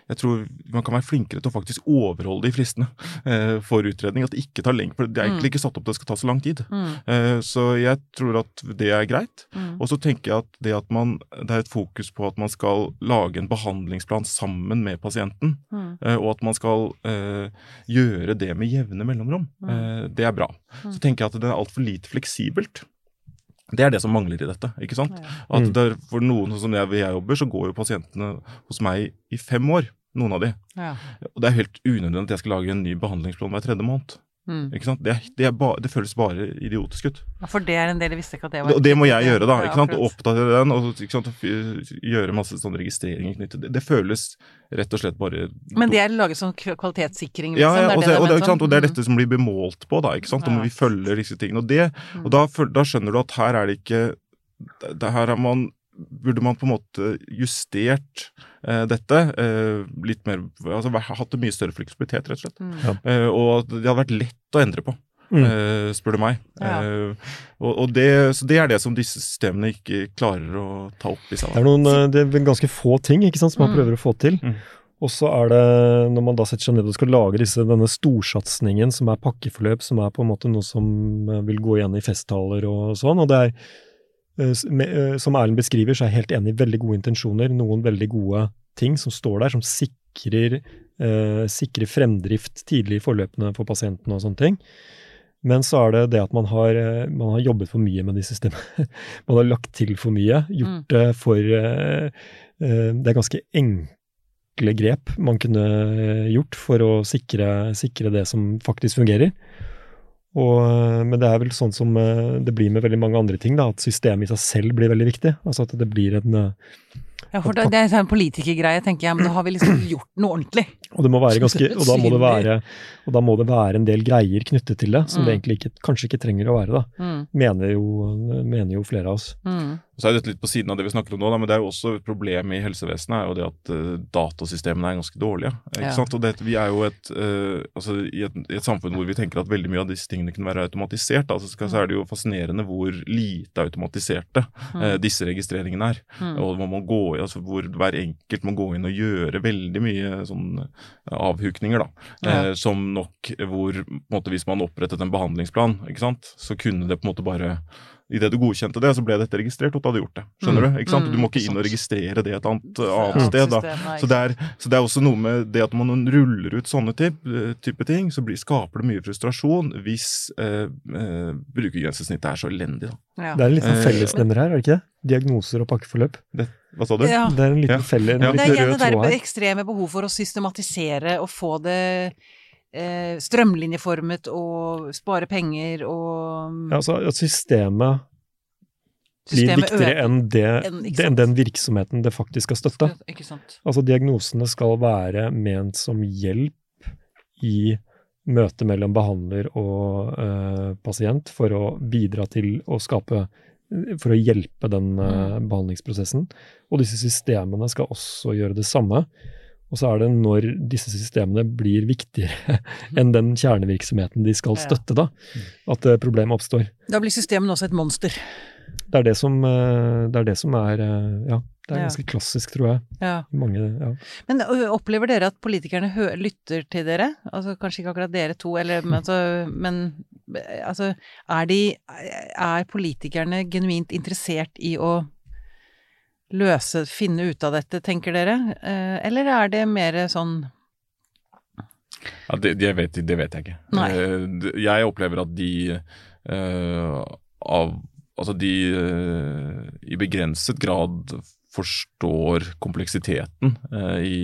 [SPEAKER 3] jeg tror man kan være flinkere til å faktisk overholde de fristene eh, for utredning. At det ikke tar lenge, for det er egentlig ikke satt opp til at det skal ta så lang tid.
[SPEAKER 1] Mm,
[SPEAKER 3] Eh, så jeg tror at det er greit.
[SPEAKER 1] mm,
[SPEAKER 3] Og så tenker jeg at det at man, det er et fokus på at man skal lage en behandlingsplan sammen med pasienten,
[SPEAKER 1] mm,
[SPEAKER 3] eh, og at man skal eh, gjøre det med jevne mellomrom,
[SPEAKER 1] Mm.
[SPEAKER 3] eh, det er bra.
[SPEAKER 1] Mm.
[SPEAKER 3] Så tenker jeg at det er altfor lite fleksibelt. Det er det som mangler i dette. ikke sant?
[SPEAKER 1] ja.
[SPEAKER 3] At der, er, For noen som jeg, jeg jobber, så går jo pasientene hos meg i fem år. Noen av de.
[SPEAKER 1] Ja.
[SPEAKER 3] Og det er helt unødvendig at jeg skal lage en ny behandlingsplan hver tredje måned.
[SPEAKER 1] Mm.
[SPEAKER 3] ikke sant? Det, det, er ba, det føles bare idiotisk ut.
[SPEAKER 1] Ja, For det er en del jeg visste ikke at det var
[SPEAKER 3] Og det må jeg gjøre, da. Ikke sant?
[SPEAKER 1] Ja,
[SPEAKER 3] Oppdatere den og ikke sant? Gjøre masse sånne registreringer knyttet det, det føles rett og slett bare
[SPEAKER 1] Men det er laget som kvalitetssikring, liksom?
[SPEAKER 3] ja, ja, og,
[SPEAKER 1] det er
[SPEAKER 3] og, det, ikke sant? og det er dette som blir bemålt på, da. ikke sant? Og
[SPEAKER 1] Ja.
[SPEAKER 3] vi følger disse tingene. Og, det,
[SPEAKER 1] Mm.
[SPEAKER 3] og da, da skjønner du at her er det ikke det, Her er man burde man på en måte justert eh, dette eh, litt mer altså Hatt en mye større fleksibilitet, rett og slett.
[SPEAKER 1] Mm.
[SPEAKER 2] Ja.
[SPEAKER 3] Eh, og det hadde vært lett å endre på.
[SPEAKER 2] Mm.
[SPEAKER 3] eh, spør du meg.
[SPEAKER 1] Ja.
[SPEAKER 3] Eh, og, og det, så det er det som disse systemene ikke klarer å ta opp i seg.
[SPEAKER 2] Det er, noen, eh, det er ganske få ting ikke sant, som man
[SPEAKER 1] Mm.
[SPEAKER 2] prøver å få til.
[SPEAKER 3] Mm.
[SPEAKER 2] Og så er det, når man da setter seg ned og skal lage disse, denne storsatsingen som er pakkeforløp, som er på en måte noe som vil gå igjen i festtaler og sånn, og det er Som Erlend beskriver, så er jeg helt enig i veldig gode intensjoner, noen veldig gode ting som står der, som sikrer, eh, sikrer fremdrift tidlig i forløpene for pasientene og sånne ting. Men så er det det at man har, eh, man har jobbet for mye med de systemene. man har lagt til for mye, gjort
[SPEAKER 1] Mm.
[SPEAKER 2] det for eh, eh, Det er ganske enkle grep man kunne eh, gjort for å sikre, sikre det som faktisk fungerer. Og, eh, men det er vel sånn som eh, det blir med veldig mange andre ting, da, at systemet i seg selv blir veldig viktig. Altså at det blir en eh,
[SPEAKER 1] Ja, for det, det er en politikergreie, tenker jeg, men da har vi liksom gjort noe ordentlig.
[SPEAKER 2] Og det må være ganske, og da må det være, og da må det være en del greier knyttet til det, som
[SPEAKER 1] Mm.
[SPEAKER 2] det egentlig ikke, kanskje ikke trenger å være, da.
[SPEAKER 1] Mm.
[SPEAKER 2] Mener jo, mener jo flere av oss.
[SPEAKER 1] Mm.
[SPEAKER 3] Så er dette litt på siden av det vi snakker om nå, da, men det er jo også et problem i helsevesenet er jo det at eh, datasystemene er ganske dårlige. Ikke
[SPEAKER 1] Ja.
[SPEAKER 3] sant? Og det, vi er jo et, uh, altså, i, et, i et samfunn hvor vi tenker at veldig mye av disse tingene kunne være automatisert. Da, så, skal, så er det jo fascinerende hvor lite automatiserte uh, disse registreringene er.
[SPEAKER 1] Mm.
[SPEAKER 3] Og hvor, man gå, i- altså, hvor hver enkelt må gå inn og gjøre veldig mye sånn eh, avhukninger, da.
[SPEAKER 1] Ja.
[SPEAKER 3] Eh, som nok hvor måte, Hvis man opprettet en behandlingsplan, ikke sant, så kunne det på en måte bare Idet du godkjente det, så ble dette registrert, og du hadde gjort det. Skjønner
[SPEAKER 1] Mm.
[SPEAKER 3] du? Ikke sant?
[SPEAKER 1] Mm,
[SPEAKER 3] Du må ikke inn og registrere det et annet,
[SPEAKER 1] Ja,
[SPEAKER 3] annet sted. da. Så det, er, så det er også noe med det at man ruller ut sånne type, type ting, så blir, skaper det mye frustrasjon hvis eh, eh, brukergrensesnittet er så elendig. Da.
[SPEAKER 1] Ja.
[SPEAKER 2] Det er en liten
[SPEAKER 3] Eh,
[SPEAKER 2] fellesnevner her, er det ikke det? Diagnoser og pakkeforløp.
[SPEAKER 3] Hva sa du?
[SPEAKER 1] Ja.
[SPEAKER 2] Det er en liten
[SPEAKER 3] Ja.
[SPEAKER 2] felle, en
[SPEAKER 3] Ja.
[SPEAKER 1] Det er
[SPEAKER 2] liten
[SPEAKER 1] igjen det der ekstreme behov for å systematisere og få det eh, strømlinjeformet og spare penger og
[SPEAKER 2] Ja, altså systemet, systemet blir viktigere enn, det,
[SPEAKER 1] en,
[SPEAKER 2] enn den virksomheten det faktisk skal støtte.
[SPEAKER 1] Ikke sant.
[SPEAKER 2] Altså diagnosene skal være ment som hjelp i møtet mellom behandler og eh, pasient for å bidra til å skape For å hjelpe den mm. behandlingsprosessen. Og disse systemene skal også gjøre det samme. Og så er det når disse systemene blir viktigere enn den kjernevirksomheten de skal støtte, da, at eh, problemet oppstår.
[SPEAKER 1] Da blir systemene også et monster.
[SPEAKER 2] Det er det som, eh, det er, det som er eh, Ja, det er ganske klassisk, tror jeg.
[SPEAKER 1] Ja.
[SPEAKER 2] Mange, ja.
[SPEAKER 1] Men opplever dere at politikerne lytter til dere? Altså Kanskje ikke akkurat dere to, eller, men, altså, men altså, er, de, er politikerne genuint interessert i å løse, finne ut av dette, tenker dere? Eh, Eller er det mer sånn
[SPEAKER 3] Ja, det, det, vet, det vet jeg ikke.
[SPEAKER 1] Nei.
[SPEAKER 3] Eh, jeg opplever at de eh, av Altså de eh, i begrenset grad forstår kompleksiteten eh, i,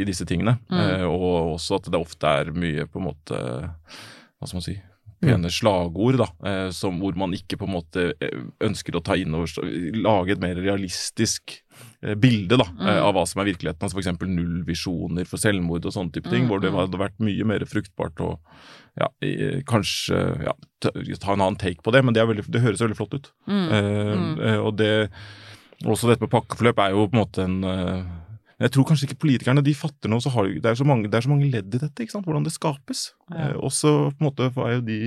[SPEAKER 3] i disse tingene.
[SPEAKER 1] Mm.
[SPEAKER 3] Og også at det ofte er mye på en måte Hva skal man si pene slagord, da, eh, som, hvor man ikke på en måte eh, ønsker å ta inn over Lage et mer realistisk eh, bilde da,
[SPEAKER 1] Mm.
[SPEAKER 3] av hva som er virkeligheten. altså F.eks. nullvisjoner for selvmord og sånne type ting,
[SPEAKER 1] Mm,
[SPEAKER 3] hvor det
[SPEAKER 1] mm.
[SPEAKER 3] hadde vært mye mer fruktbart å ja, kanskje ja, ta, en annen take på det, men det, veldig, det høres veldig flott ut.
[SPEAKER 1] mm,
[SPEAKER 3] Eh,
[SPEAKER 1] Mm.
[SPEAKER 3] eh, og det også dette med pakkeforløp er jo på en måte en men jeg tror kanskje ikke politikerne de fatter noe, så har, det, er så mange, det er så mange ledd i dette, ikke sant? hvordan det skapes.
[SPEAKER 1] Ja.
[SPEAKER 3] Eh, også på en måte er jo de,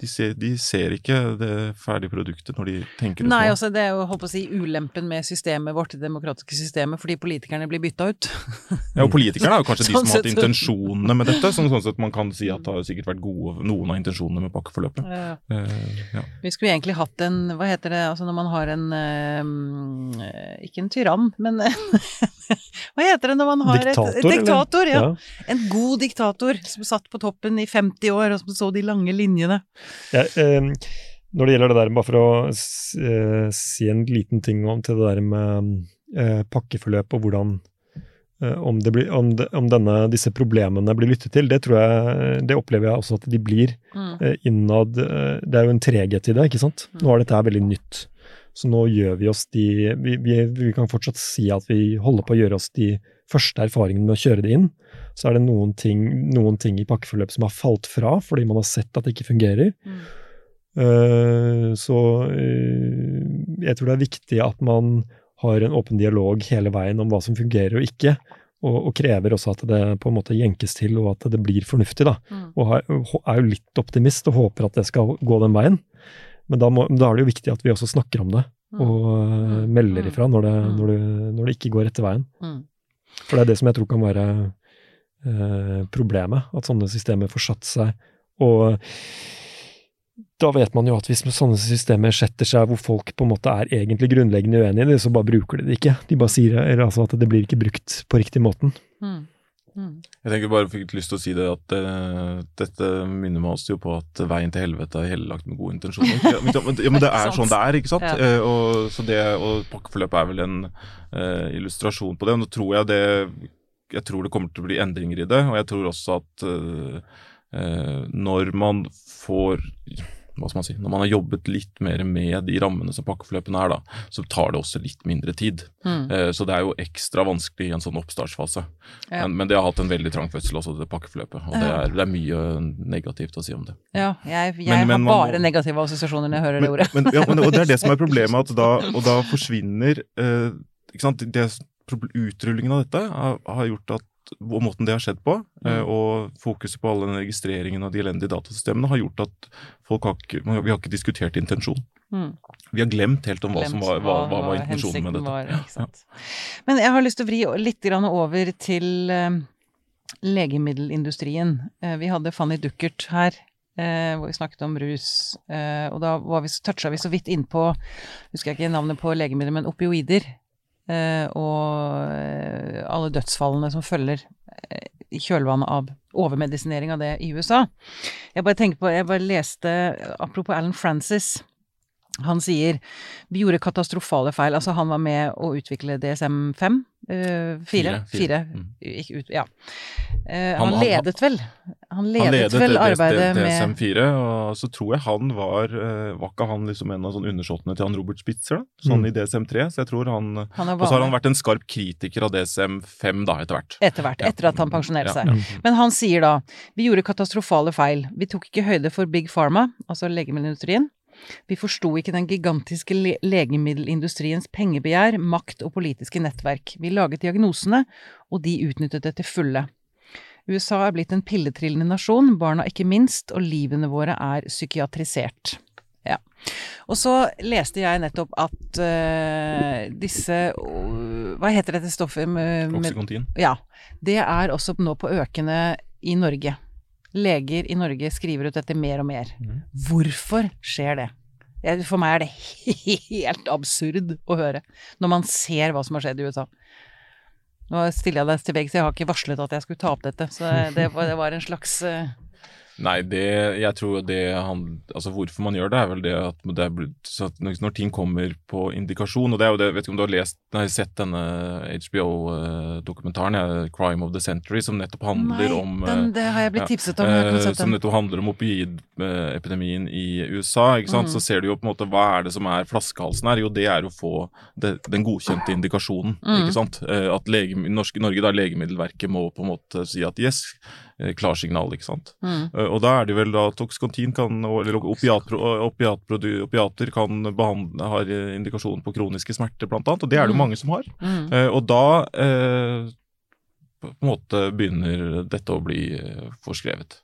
[SPEAKER 3] de, ser, de ser ikke det ferdige produktet når de tenker
[SPEAKER 1] Nei,
[SPEAKER 3] nå.
[SPEAKER 1] Nei, det er jo på å si ulempen med systemet vårt, det demokratiske systemet, fordi politikerne blir bytta ut.
[SPEAKER 3] Ja, og Politikerne er jo kanskje de
[SPEAKER 1] Sånn
[SPEAKER 3] som har hatt intensjonene med dette. Sånn, sånn sett man kan si at det har sikkert vært gode, noen av intensjonene med pakkeforløpet.
[SPEAKER 1] Ja.
[SPEAKER 3] Eh, ja.
[SPEAKER 1] Vi skulle egentlig hatt en, hva heter det, altså når man har en, eh, ikke en tyrann, men hva heter det når man har
[SPEAKER 2] Diktator,
[SPEAKER 1] et, et diktator, ja.
[SPEAKER 2] Ja.
[SPEAKER 1] En god diktator som satt på toppen i 50 år og som så de lange linjene.
[SPEAKER 2] Ja, eh, når det gjelder det der, bare for å eh, si en liten ting om til det der med eh, pakkeforløp og hvordan eh, om, det blir, om, det, om denne, disse problemene blir lyttet til, det tror jeg, det opplever jeg også at de blir
[SPEAKER 1] Mm.
[SPEAKER 2] eh, innad. eh, det er jo en treghet i det, ikke sant. Nå er dette her veldig nytt. Så nå gjør vi oss de vi, vi, vi kan fortsatt si at vi holder på å gjøre oss de første erfaringene med å kjøre det inn. Så er det noen ting, noen ting i pakkeforløpet som har falt fra fordi man har sett at det ikke fungerer.
[SPEAKER 1] Mm.
[SPEAKER 2] Uh, så uh, jeg tror det er viktig at man har en åpen dialog hele veien om hva som fungerer og ikke, og, og krever også at det på en måte jenkes til, og at det blir fornuftig. da.
[SPEAKER 1] Mm.
[SPEAKER 2] Og har, er jo litt optimist og håper at det skal gå den veien. Men da, må, da er det jo viktig at vi også snakker om det, og uh, melder ifra når det, når, det, når det, ikke går rette veien.
[SPEAKER 1] Mm.
[SPEAKER 2] For det er det som jeg tror kan være uh, problemet, at sånne systemer får satt seg. Og da vet man jo at hvis sånne systemer setter seg hvor folk på en måte er egentlig grunnleggende uenige i det, så bare bruker de det ikke. De bare sier eller altså at det blir ikke brukt på riktig måten.
[SPEAKER 1] Mm. Mm.
[SPEAKER 3] Jeg tenker bare fikk lyst til å si det at uh, dette minner meg også jo på at veien til helvete er hellelagt med gode intensjoner. Ja, men, ja, men det er sånn det er, ikke sant?
[SPEAKER 1] Ja.
[SPEAKER 3] Uh, og, så det, og pakkeforløpet er vel en uh, illustrasjon på det. Og nå tror jeg det Jeg tror det kommer til å bli endringer i det, og jeg tror også at når man får hva skal man si, Når man har jobbet litt mer med de rammene som pakkeforløpene er, da, så tar det også litt mindre tid.
[SPEAKER 1] Mm.
[SPEAKER 3] Eh, så det er jo ekstra vanskelig i en sånn oppstartsfase.
[SPEAKER 1] Ja.
[SPEAKER 3] Men, men det har hatt en veldig trang fødsel også, det pakkeforløpet. Og det, er, det er mye negativt å si om det.
[SPEAKER 1] Ja, jeg, jeg
[SPEAKER 3] Men- men
[SPEAKER 1] har bare negative assosiasjoner når jeg hører det ordet.
[SPEAKER 3] men, ja, men, og det er det som er problemet, at da, og da forsvinner eh, ikke sant? Det, utrullingen av dette har, har gjort at og måten det har skjedd på, eh,
[SPEAKER 1] Mm.
[SPEAKER 3] og fokuset på all den registreringen av de elendige datasystemene, har gjort at folk har ikke, vi har ikke diskutert intensjon.
[SPEAKER 1] Mm.
[SPEAKER 3] Vi har glemt helt om hva som var, hva, hva var intensjonen med dette.
[SPEAKER 1] var, ja? Men jeg har lyst til å vri litt grann over til eh, legemiddelindustrien. Eh, vi hadde Fanny Duckert her, eh, hvor vi snakket om rus. eh, og da var vi, toucha vi så vidt innpå, husker jeg ikke navnet på legemidler, men opioider. Eh, og eh, alle dødsfallene som følger eh, i kjølvannet av overmedisinering av det i USA. Jeg bare tenker på, jeg bare leste, apropos Alan Francis, han sier vi gjorde katastrofale feil. Altså, han var med å utvikle DSM-5? Uh, fire?
[SPEAKER 3] Fire,
[SPEAKER 1] Fire.
[SPEAKER 3] Mm.
[SPEAKER 1] Ut, ja. Uh,
[SPEAKER 3] Han-
[SPEAKER 1] han, ledet vel? Han ledet,
[SPEAKER 3] Han ledet
[SPEAKER 1] vel
[SPEAKER 3] det- det-
[SPEAKER 1] arbeidet med
[SPEAKER 3] DSM-4, og så tror jeg han var uh, Var ikke han liksom en av sånn undersåttene til han Robert Spitzer, da? Sånn
[SPEAKER 2] Mm.
[SPEAKER 3] i DSM-3, så jeg tror han
[SPEAKER 1] Han
[SPEAKER 3] Og så har han vært en skarp kritiker av DSM-5 da, etter hvert.
[SPEAKER 1] etter hvert,
[SPEAKER 3] Ja.
[SPEAKER 1] etter at han pensjonerte
[SPEAKER 3] Ja.
[SPEAKER 1] seg.
[SPEAKER 2] Mm.
[SPEAKER 1] Men han sier da vi gjorde katastrofale feil. Vi tok ikke høyde for Big Pharma, altså legemiddelindustrien. Vi forsto ikke den gigantiske le legemiddelindustriens pengebegjær, makt og politiske nettverk. Vi laget diagnosene, og de utnyttet det til fulle. USA er blitt en pilletrillende nasjon, barna ikke minst, og livene våre er psykiatrisert. Ja. Og så leste jeg nettopp at uh, disse uh, Hva heter dette stoffet? Med, ja. Det er også nå på økende i Norge. Leger i Norge skriver ut dette mer og mer.
[SPEAKER 3] Mm.
[SPEAKER 1] Hvorfor skjer det? For meg er det helt absurd å høre, når man ser hva som har skjedd i USA. Nå stiller jeg deg til veggs, jeg har ikke varslet at jeg skulle ta opp dette, så det var, det var en slags eh,
[SPEAKER 3] Nei, det Jeg tror det han Altså hvorfor man gjør det, er vel det at det er så at når ting kommer på indikasjon, og det er jo det Vet ikke om du har lest Nei, sett denne HBO-dokumentaren, 'Crime of the Century', som nettopp handler
[SPEAKER 1] Nei,
[SPEAKER 3] om
[SPEAKER 1] den,
[SPEAKER 3] eh,
[SPEAKER 1] det har jeg blitt
[SPEAKER 3] ja,
[SPEAKER 1] tipset om. Jeg har ikke
[SPEAKER 3] Eh,
[SPEAKER 1] sett
[SPEAKER 3] som nettopp handler om opioidepidemien i USA. ikke sant?
[SPEAKER 1] Mm.
[SPEAKER 3] Så ser du jo på en måte hva er det som er flaskehalsen her. Jo, det er å få det, den godkjente indikasjonen.
[SPEAKER 1] Mm.
[SPEAKER 3] ikke sant? Eh, At lege, Norge, da Legemiddelverket må på en måte si at yes, eh, klarsignal, ikke sant.
[SPEAKER 1] Mm.
[SPEAKER 3] Eh, Og da er det vel da at kan, eller opiatpro, opiatprodu- opiater kan behandle, har eh, indikasjon på kroniske smerter, blant annet. Og det er det jo
[SPEAKER 1] Mm.
[SPEAKER 3] mange som har.
[SPEAKER 1] Mm.
[SPEAKER 3] Eh, og da eh, på en måte begynner dette å bli eh, forskrevet.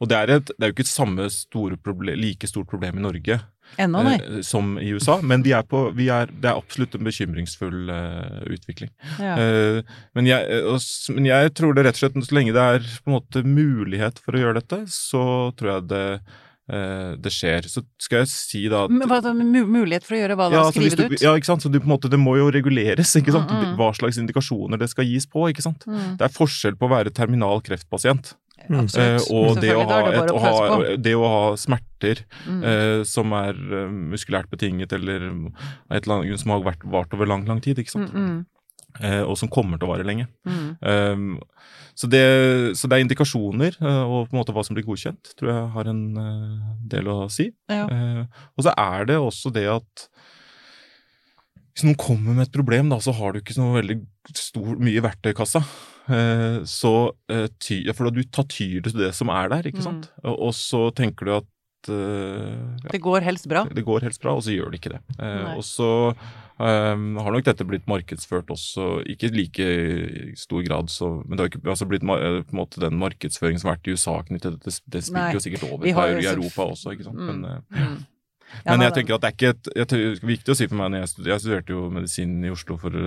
[SPEAKER 3] Og det er, et, det er jo ikke et samme store problem, like stort problem i Norge
[SPEAKER 1] Ennå,
[SPEAKER 3] eh, som i USA, men de er på, vi er, det er absolutt en bekymringsfull eh, utvikling.
[SPEAKER 1] Ja.
[SPEAKER 3] Eh, men, jeg, eh, og men jeg tror det rett og slett, så lenge det er på en måte mulighet for å gjøre dette, så tror jeg det, det skjer. Så skal jeg si da at
[SPEAKER 1] Hva, mulighet for å gjøre hva da?
[SPEAKER 3] ja, altså,
[SPEAKER 1] Skrive det ut?
[SPEAKER 3] ja, ikke sant? Så du, på en måte, det må jo reguleres, ikke sant?
[SPEAKER 1] Mm, mm.
[SPEAKER 3] hva slags indikasjoner det skal gis på. ikke sant?
[SPEAKER 1] Mm.
[SPEAKER 3] Det er forskjell på å være terminal kreftpasient
[SPEAKER 2] Mm.
[SPEAKER 3] eh,
[SPEAKER 1] Absolutt.
[SPEAKER 3] og det å, ha
[SPEAKER 1] det
[SPEAKER 3] et, å ha, det å ha smerter
[SPEAKER 1] Mm.
[SPEAKER 3] eh, som er eh, muskulært betinget, eller et eller annet som har vært, vart over lang, lang tid, ikke sant?
[SPEAKER 1] Mm,
[SPEAKER 3] Eh, og som kommer til å vare lenge.
[SPEAKER 1] mm, mm.
[SPEAKER 3] Um, så, det, så det er indikasjoner, eh, og på en måte hva som blir godkjent, tror jeg har en eh, del å si.
[SPEAKER 1] Ja.
[SPEAKER 3] Og så er det også det at hvis noen kommer med et problem, da, så har du ikke så veldig stor, mye i verktøykassa. Så For du tar tyr til det som er der, ikke
[SPEAKER 1] Mm.
[SPEAKER 3] sant. Og, og så tenker du at
[SPEAKER 1] ja, Det går helst bra?
[SPEAKER 3] Det går helst bra, og så gjør det ikke det. Uh, og så um, har nok dette blitt markedsført også, ikke i like stor grad, så, men det har ikke altså blitt på en måte den markedsføringen som har vært i USA knyttet til det, det spiller jo sikkert over i Europa også, ikke sant. Mm, men, uh, mm. Men jeg tenker at det er ikke et, det er viktig å si for meg når jeg, studerte, jeg studerte jo medisin i Oslo for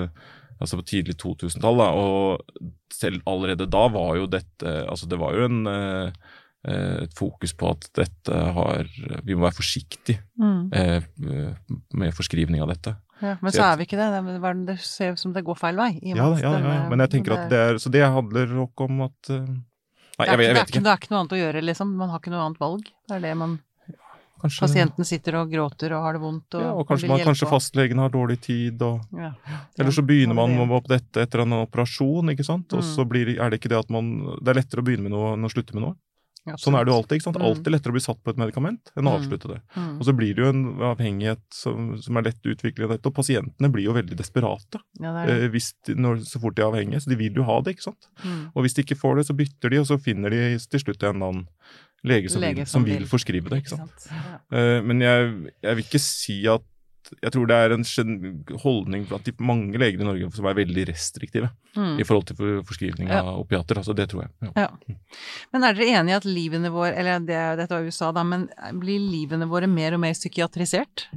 [SPEAKER 3] altså på tidlig 2000-tall. Og selv allerede da var jo dette Altså det var jo en, eh, et fokus på at dette har Vi må være forsiktige mm. Eh, med forskrivning av dette.
[SPEAKER 1] Ja, men så, så er vi ikke det. Det, det ser ut som det går feil vei.
[SPEAKER 3] Ja, ja, ja, ja, men jeg tenker at det er Så det handler nok om at eh,
[SPEAKER 1] Nei, jeg, jeg, vet ikke. Det er ikke noe annet å gjøre, liksom. Man har ikke noe annet valg. Det er det man Kanskje, Pasienten sitter og gråter og har det vondt. Og,
[SPEAKER 3] ja, og kanskje, man, kanskje fastlegen har dårlig tid. Og, ja. Eller så begynner man med dette etter en operasjon, ikke sant. Og så mm. blir, er det ikke det at man Det er lettere å begynne med noe enn å slutte med noe. Ja, sånn er det jo alltid. ikke sant? Mm. Alltid lettere å bli satt på et medikament enn å mm. avslutte det. Mm. Og så blir det jo en avhengighet som, som er lett utviklet av dette, og pasientene blir jo veldig desperate ja, det det. Eh, de, når, så fort de er avhengige. Så de vil jo ha det, ikke sant. Mm. Og hvis de ikke får det, så bytter de, og så finner de til slutt en annen lege som, lege vil, som vil, forskrive det. ikke sant? Ja. Uh, men jeg, jeg, vil ikke si at jeg tror det er en holdning blant mange leger i Norge som er veldig restriktive mm. i forhold til forskrivning av opiater. altså Det tror jeg.
[SPEAKER 1] Ja. Ja. Men er dere enige i at livene våre eller det, dette var USA da, men blir livene våre mer og mer psykiatrisert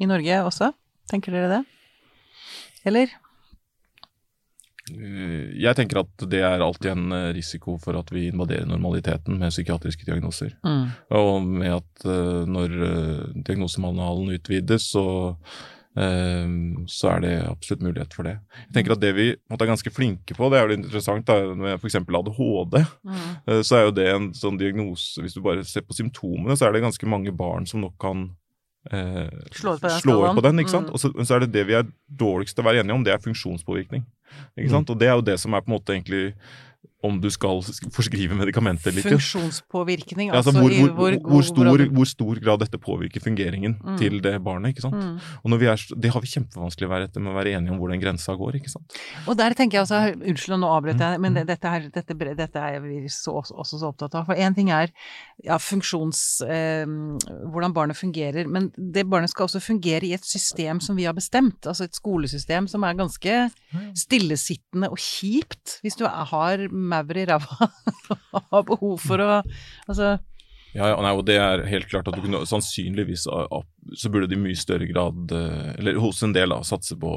[SPEAKER 1] i Norge også? Tenker dere det? Eller?
[SPEAKER 3] Eh, jeg tenker at det er alltid en eh, risiko for at vi invaderer normaliteten med psykiatriske diagnoser. Mm. Og med at uh, når uh, diagnosemanualen utvides, så, så er det absolutt mulighet for det. Jeg tenker at Det vi er ganske flinke på, det er jo interessant da, med f.eks. ADHD. Mm. Så er jo det en sånn diagnose Hvis du bare ser på symptomene, så er det ganske mange barn som nok kan
[SPEAKER 1] Eh, slår på den,
[SPEAKER 3] slår på den ikke sant? Mm. Og så, så, er det det vi er dårligst til å være enige om, det er funksjonspåvirkning. Ikke sant? Mm. Og det er jo det som er på en måte egentlig om du skal forskrive medikamenter eller
[SPEAKER 1] ikke. Funksjonspåvirkning,
[SPEAKER 3] altså, altså hvor, hvor, hvor, hvor, stor, hvor, stor, grad dette påvirker fungeringen mm. til det barnet. ikke sant? Mm. Og vi er, Det har vi kjempevanskelig med å være enige om hvor den grensa går. ikke sant?
[SPEAKER 1] Og der tenker jeg altså, Unnskyld, nå avbrøt jeg, men mm. dette, her, dette, dette, er vi så, også så opptatt av. For én ting er ja, funksjons... Eh, hvordan barnet fungerer, men det barnet skal også fungere i et system som vi har bestemt. Altså et skolesystem som er ganske stillesittende og kjipt. Hvis du har maur i ræva har behov for å Altså
[SPEAKER 3] ja, ja, nei, og det er helt klart at du kunne sannsynligvis så burde de i mye større grad, eh, eller hos en del, da, satse på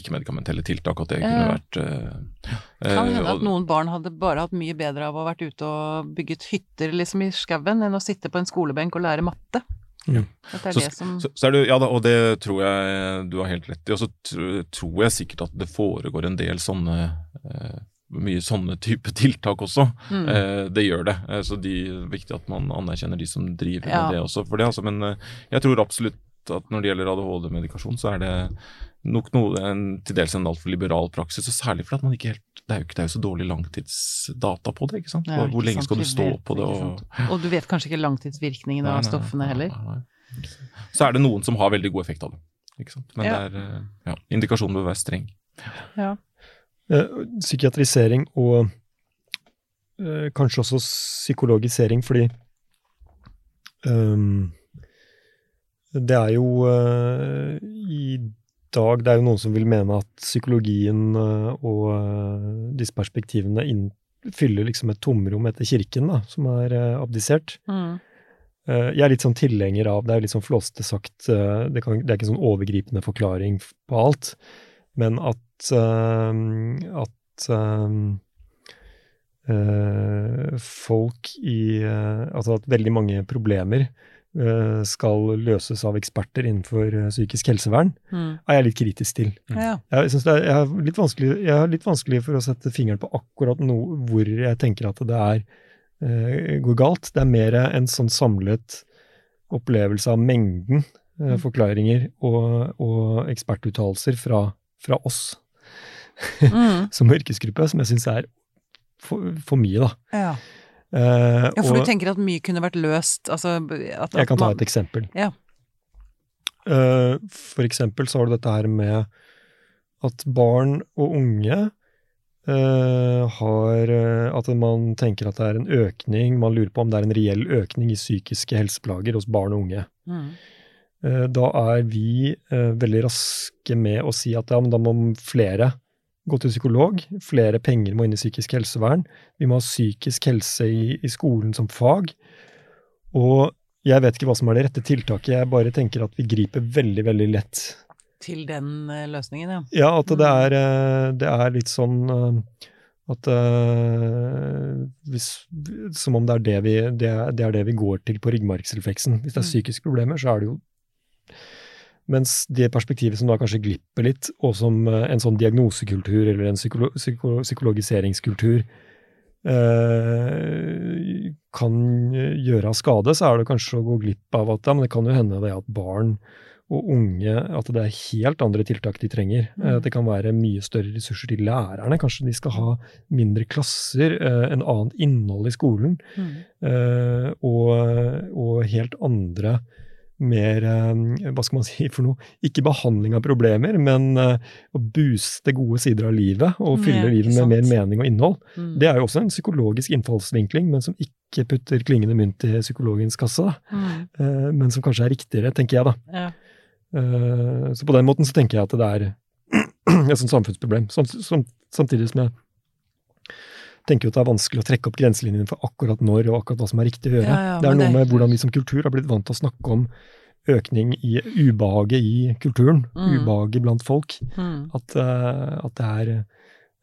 [SPEAKER 3] ikke-medikamentelle tiltak. At det kunne vært eh,
[SPEAKER 1] Kan hende at noen barn hadde bare hatt mye bedre av å ha vært ute og bygget hytter liksom i skauen, enn å sitte på en skolebenk og lære matte. Ja.
[SPEAKER 3] Det så, som så, så det, Ja da, og det tror jeg du har helt rett i. Og så tror jeg sikkert at det foregår en del sånne uh, mye sånne type tiltak også. Mm. Eh, det gjør det. Eh, så det er viktig at man anerkjenner de som driver ja. med det også. for det. Altså. Men eh, jeg tror absolutt at når det gjelder ADHD-medikasjon, så er det nok noe, en, til dels en altfor liberal praksis. Og særlig fordi at man ikke helt Det er jo, ikke, det er jo så dårlig langtidsdata på det. ikke sant? Hvor, hvor lenge skal du stå på det? Og,
[SPEAKER 1] og, du vet kanskje ikke langtidsvirkningen av stoffene heller? Nei, nei.
[SPEAKER 3] Så er det noen som har veldig god effekt av det. Ikke sant? Men ja. det er, ja, indikasjonen bør være streng.
[SPEAKER 2] Ja. Eh, psykiatrisering og eh, kanskje også psykologisering, fordi um, det er jo uh, i dag Det er jo noen som vil mene at psykologien uh, og uh, disse perspektivene inn, fyller liksom et tomrom etter kirken, da, som er abdisert. Mm. Jeg er litt sånn tilhenger av Det er litt sånn flåste sagt, det, kan, det er ikke en sånn overgripende forklaring på alt, men at Ehm, at um, uh, folk i uh, Altså at veldig mange problemer uh, skal løses av eksperter innenfor psykisk helsevern, mm. er jeg litt kritisk til. Mm. Ja. Jeg, er, jeg, har litt vanskelig, jeg har litt vanskelig for å sette fingeren på akkurat no, hvor jeg tenker at det er går galt. Det er mer en sånn samlet opplevelse av mengden uh, forklaringer og, og ekspertuttalelser fra, fra oss mm. som yrkesgruppe, som jeg syns er for, for, mye, da.
[SPEAKER 1] Ja. Uh, ja, for og, du tenker at mye kunne vært løst? Altså,
[SPEAKER 2] at, at jeg kan ta et eksempel. Ja. Uh, for eksempel så har du dette her med at barn og unge Uh, har At man tenker at det er en økning, man lurer på om det er en reell økning i psykiske helseplager hos barn og unge.
[SPEAKER 1] Mm.
[SPEAKER 2] Eh, da er vi eh, veldig raske med å si at ja, da må flere gå til psykolog, flere penger må inn i psykisk helsevern, vi må ha psykisk helse i, i skolen som fag. Og jeg vet ikke hva som er det rette tiltaket, jeg bare tenker at vi griper veldig, veldig lett
[SPEAKER 1] Til den eh, løsningen, ja.
[SPEAKER 2] Ja, at det er, eh, det er litt sånn at hvis, Som om det er det, vi, det, er, det er det vi går til på ryggmargsrefleksen. Hvis det er
[SPEAKER 1] Mm.
[SPEAKER 2] psykiske problemer, så er det jo Mens det perspektivet som da kanskje glipper litt, og som eh, en sånn diagnosekultur eller en psykolo psyko psykologiseringskultur eh, kan gjøre av skade, så er det kanskje å gå glipp av at ja, men det kan jo hende det at barn og unge at det er helt andre tiltak de trenger.
[SPEAKER 1] Mm.
[SPEAKER 2] At det kan være mye større ressurser til lærerne. Kanskje de skal ha mindre klasser, eh, en annet innhold i skolen,
[SPEAKER 1] Mm.
[SPEAKER 2] eh, og, og helt andre mer eh, Hva skal man si for noe? Ikke behandling av problemer, men eh, å booste gode sider av livet og fylle
[SPEAKER 1] Ja,
[SPEAKER 2] livet med mer mening og innhold.
[SPEAKER 1] Mm.
[SPEAKER 2] Det er jo også en psykologisk innfallsvinkling, men som ikke putter klingende mynt i psykologens kasse.
[SPEAKER 1] Mm.
[SPEAKER 2] Eh, Men som kanskje er riktigere, tenker jeg da.
[SPEAKER 1] Ja.
[SPEAKER 2] Så på den måten så tenker jeg at det er et sånt samfunnsproblem. Sam- sam- Samtidig som jeg tenker jo at det er vanskelig å trekke opp grenselinjene for akkurat når og akkurat hva som er riktig å gjøre.
[SPEAKER 1] Ja, ja,
[SPEAKER 2] det er noe
[SPEAKER 1] det-
[SPEAKER 2] med hvordan vi som kultur har blitt vant til å snakke om økning i ubehaget i kulturen,
[SPEAKER 1] Mm.
[SPEAKER 2] ubehaget blant folk.
[SPEAKER 1] Mm.
[SPEAKER 2] At, uh, at det er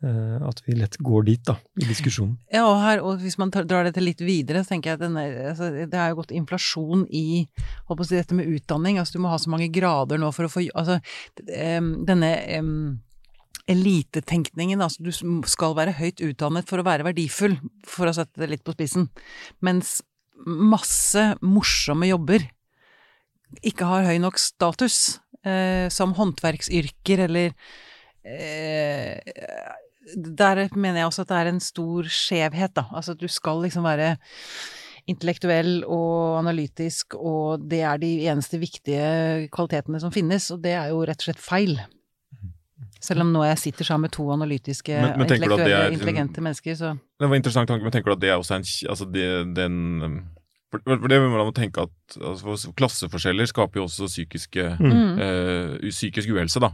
[SPEAKER 2] uh, at vi lett går dit, da, i diskusjonen.
[SPEAKER 1] Ja, og, her, og hvis man tar, drar dette litt videre, så tenker jeg at denne, altså, det er jo gått inflasjon i å si, dette med utdanning. Altså, du må ha så mange grader nå for å få Altså, denne em, elitetenkningen, altså du skal være høyt utdannet for å være verdifull, for å sette det litt på spissen. Mens masse morsomme jobber ikke har høy nok status, eh, som håndverksyrker eller eh, Der mener jeg også at det er en stor skjevhet, da. Altså at du skal liksom være intellektuell og analytisk, og det er de eneste viktige kvalitetene som finnes, og det er jo rett og slett feil. Selv om nå jeg sitter sammen med to analytiske,
[SPEAKER 3] Men- men
[SPEAKER 1] intellektuelle,
[SPEAKER 3] er-
[SPEAKER 1] intelligente mennesker, så
[SPEAKER 3] Det var en interessant tanke, men tenker du at det er også en altså det, den um, for, det må man tenke at altså, for Klasseforskjeller skaper jo også psykiske
[SPEAKER 1] mm.
[SPEAKER 3] eh, psykisk uhelse, da.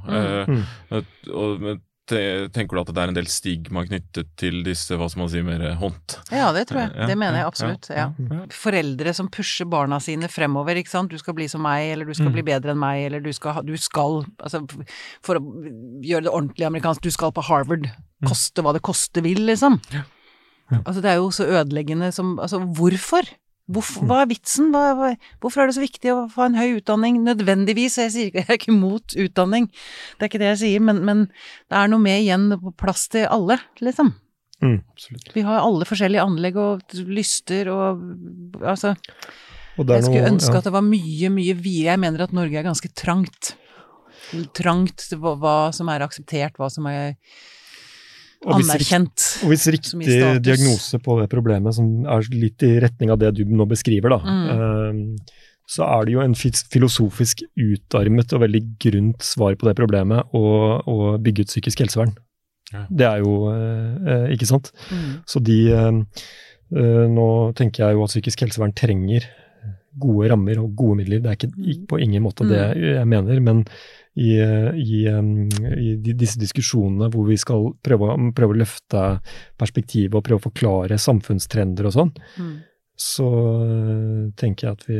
[SPEAKER 2] Mm.
[SPEAKER 3] et- og, men te, tenker du at det er en del stigma knyttet til disse, hva skal man si, mer hånd...
[SPEAKER 1] Ja, det tror jeg. Det mener jeg absolutt.
[SPEAKER 3] ja.
[SPEAKER 1] Foreldre som pusher barna sine fremover, ikke sant. Du skal bli som meg, eller du skal
[SPEAKER 2] Mm.
[SPEAKER 1] bli bedre enn meg, eller du skal, ha- du skal Altså, for å gjøre det ordentlig amerikansk, du skal på Harvard. Koste hva det koste vil, liksom. Altså, det er jo så ødeleggende som Altså, hvorfor? Hvorfor, hva er vitsen? Hva, hva, hvorfor er det så viktig å få en høy utdanning? Nødvendigvis, jeg sier ikke, jeg er ikke mot utdanning, det er ikke det jeg sier, men, men det er noe med igjen plass til alle, liksom.
[SPEAKER 2] Mm.
[SPEAKER 1] Vi har alle forskjellige anlegg og lyster og altså
[SPEAKER 2] Og
[SPEAKER 1] Jeg skulle
[SPEAKER 2] noe-
[SPEAKER 1] ønske
[SPEAKER 2] ja.
[SPEAKER 1] at det var mye, mye videre. Jeg mener at Norge er ganske trangt. Trangt hva, hva som er akseptert, hva som er
[SPEAKER 2] Og hvis
[SPEAKER 1] anerkjent.
[SPEAKER 2] Og hvis riktig diagnose på det problemet, som er litt i retning av det du nå beskriver, da,
[SPEAKER 1] Mm.
[SPEAKER 2] eh, så er det jo en filosofisk utarmet og veldig grunt svar på det problemet å, å bygge ut psykisk helsevern.
[SPEAKER 3] Ja.
[SPEAKER 2] Det er jo eh, Ikke sant?
[SPEAKER 1] Mm.
[SPEAKER 2] Så de eh, eh, Nå tenker jeg jo at psykisk helsevern trenger gode rammer og gode midler. Det er ikke
[SPEAKER 1] Mm.
[SPEAKER 2] på ingen måte det jeg mener, men i, i, i disse diskusjonene hvor vi skal prøve, prøve å løfte perspektivet og prøve å forklare samfunnstrender og sånn,
[SPEAKER 1] Mm.
[SPEAKER 2] så eh, tenker jeg at vi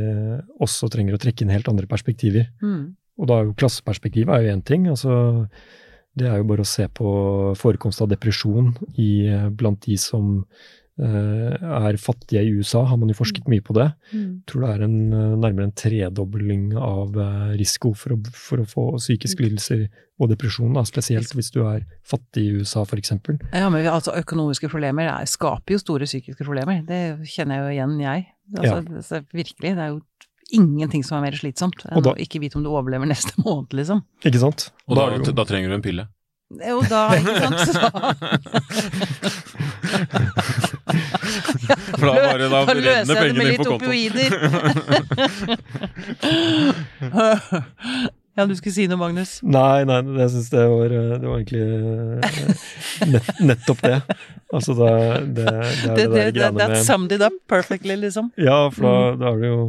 [SPEAKER 2] også trenger å trekke inn helt andre perspektiver.
[SPEAKER 1] Mm.
[SPEAKER 2] Og da er jo klasseperspektivet er jo én ting. altså Det er jo bare å se på forekomst av depresjon i, eh, blant de som er fattige i USA, har man jo forsket mye på det.
[SPEAKER 1] Mm.
[SPEAKER 2] Jeg tror det er en, eh, nærmere en tredobling av eh, risiko for å, for å få psykiske lidelser og depresjon, da, spesielt hvis du er fattig i USA f.eks.
[SPEAKER 1] Ja, men altså, økonomiske problemer er, skaper jo store psykiske problemer. Det kjenner jeg jo igjen, jeg. Altså, ja. virkelig. Det er jo ingenting som er mer slitsomt enn
[SPEAKER 2] da-
[SPEAKER 1] å ikke vite om du overlever neste måned, liksom.
[SPEAKER 2] Ikke sant?
[SPEAKER 3] Og da,
[SPEAKER 2] da,
[SPEAKER 3] da trenger du en pille.
[SPEAKER 1] Jo, da, ikke sant.
[SPEAKER 3] For da bare da
[SPEAKER 1] Da
[SPEAKER 3] renner
[SPEAKER 1] jeg det med
[SPEAKER 3] pengene inn
[SPEAKER 1] litt
[SPEAKER 3] på kontoen.
[SPEAKER 1] opioider. Ja, du skulle si noe, Magnus?
[SPEAKER 2] Nei, nei, jeg syns det var Det var egentlig eh, nett, nettopp det. Altså, det, det, det er det,
[SPEAKER 1] Det,
[SPEAKER 2] der greiene
[SPEAKER 1] that
[SPEAKER 2] med
[SPEAKER 1] summed it up perfectly, liksom.
[SPEAKER 2] Ja, for da, da er det jo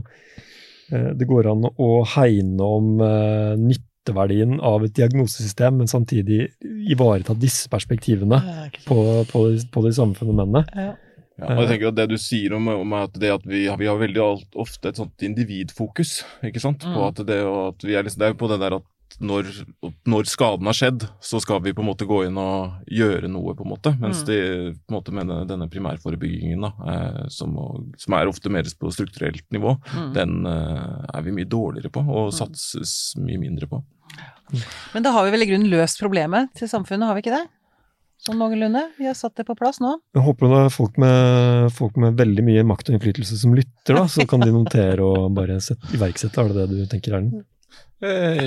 [SPEAKER 2] eh, Det går an å hegne om eh, nytteverdien av et diagnosesystem, men samtidig ivareta disse perspektivene på, på, de, på de samme fenomenene.
[SPEAKER 1] Ja.
[SPEAKER 3] Ja, og jeg tenker at Det du sier om, om at det at vi, vi har veldig alt, ofte et sånt individfokus. ikke sant? På
[SPEAKER 1] Mm.
[SPEAKER 3] at det, at vi er liksom, det er jo på det der at når, når skaden har skjedd, så skal vi på en måte gå inn og gjøre noe, på en måte. Mens
[SPEAKER 1] Mm.
[SPEAKER 3] de på en måte med denne, primærforebyggingen, da, eh, som, som er ofte mer på strukturelt nivå,
[SPEAKER 1] Mm.
[SPEAKER 3] den eh, er vi mye dårligere på og satses mye mindre på.
[SPEAKER 1] Men da har vi vel i grunnen løst problemet til samfunnet, har vi ikke det? Sånn noenlunde? Vi har satt det på plass nå.
[SPEAKER 2] Jeg håper det er folk med, folk med veldig mye makt og innflytelse som lytter, da, så kan de notere og bare sette, iverksette. Er det det du tenker, Erlend?
[SPEAKER 3] Eh,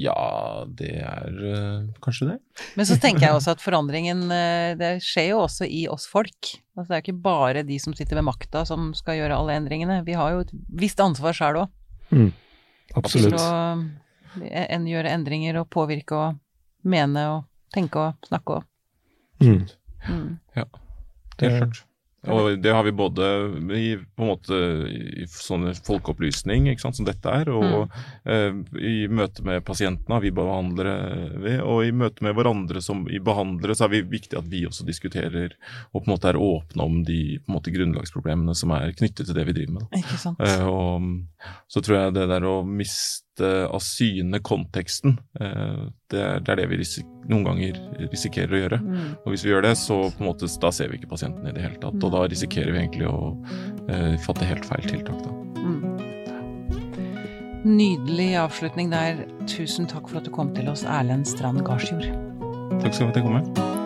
[SPEAKER 3] ja, det er eh, kanskje det.
[SPEAKER 1] Men så tenker jeg også at forandringen eh, det skjer jo også i oss folk. Altså det er jo ikke bare de som sitter ved makta som skal gjøre alle endringene. Vi har jo et visst ansvar sjøl òg.
[SPEAKER 2] Mm,
[SPEAKER 1] Til å en, gjøre endringer og påvirke og mene og tenke og snakke og
[SPEAKER 2] Mm.
[SPEAKER 1] mm.
[SPEAKER 3] Helt
[SPEAKER 2] Det-
[SPEAKER 3] klart. Og det har vi både i, på en måte, i sånne folkeopplysning, ikke sant, som dette er, og eh, i møte med pasientene, vi behandlere ved, og i møte med hverandre som i behandlere, så er det viktig at vi også diskuterer og på en måte er åpne om de på en måte, grunnlagsproblemene som er knyttet til det vi driver med. Da.
[SPEAKER 1] Ikke sant.
[SPEAKER 3] Eh, og så tror jeg det der å miste av syne konteksten, eh, det, er, det vi noen ganger risikerer å gjøre.
[SPEAKER 1] Mm.
[SPEAKER 3] Og hvis vi gjør det, så på en måte, da ser vi ikke pasienten i det hele tatt. Og da risikerer vi egentlig å eh, fatte helt feil tiltak, da.
[SPEAKER 1] Mm. Nydelig avslutning der. Tusen takk for at du kom til oss, Erlend Strand Garsjord.
[SPEAKER 3] Takk skal du ha for at jeg kom med.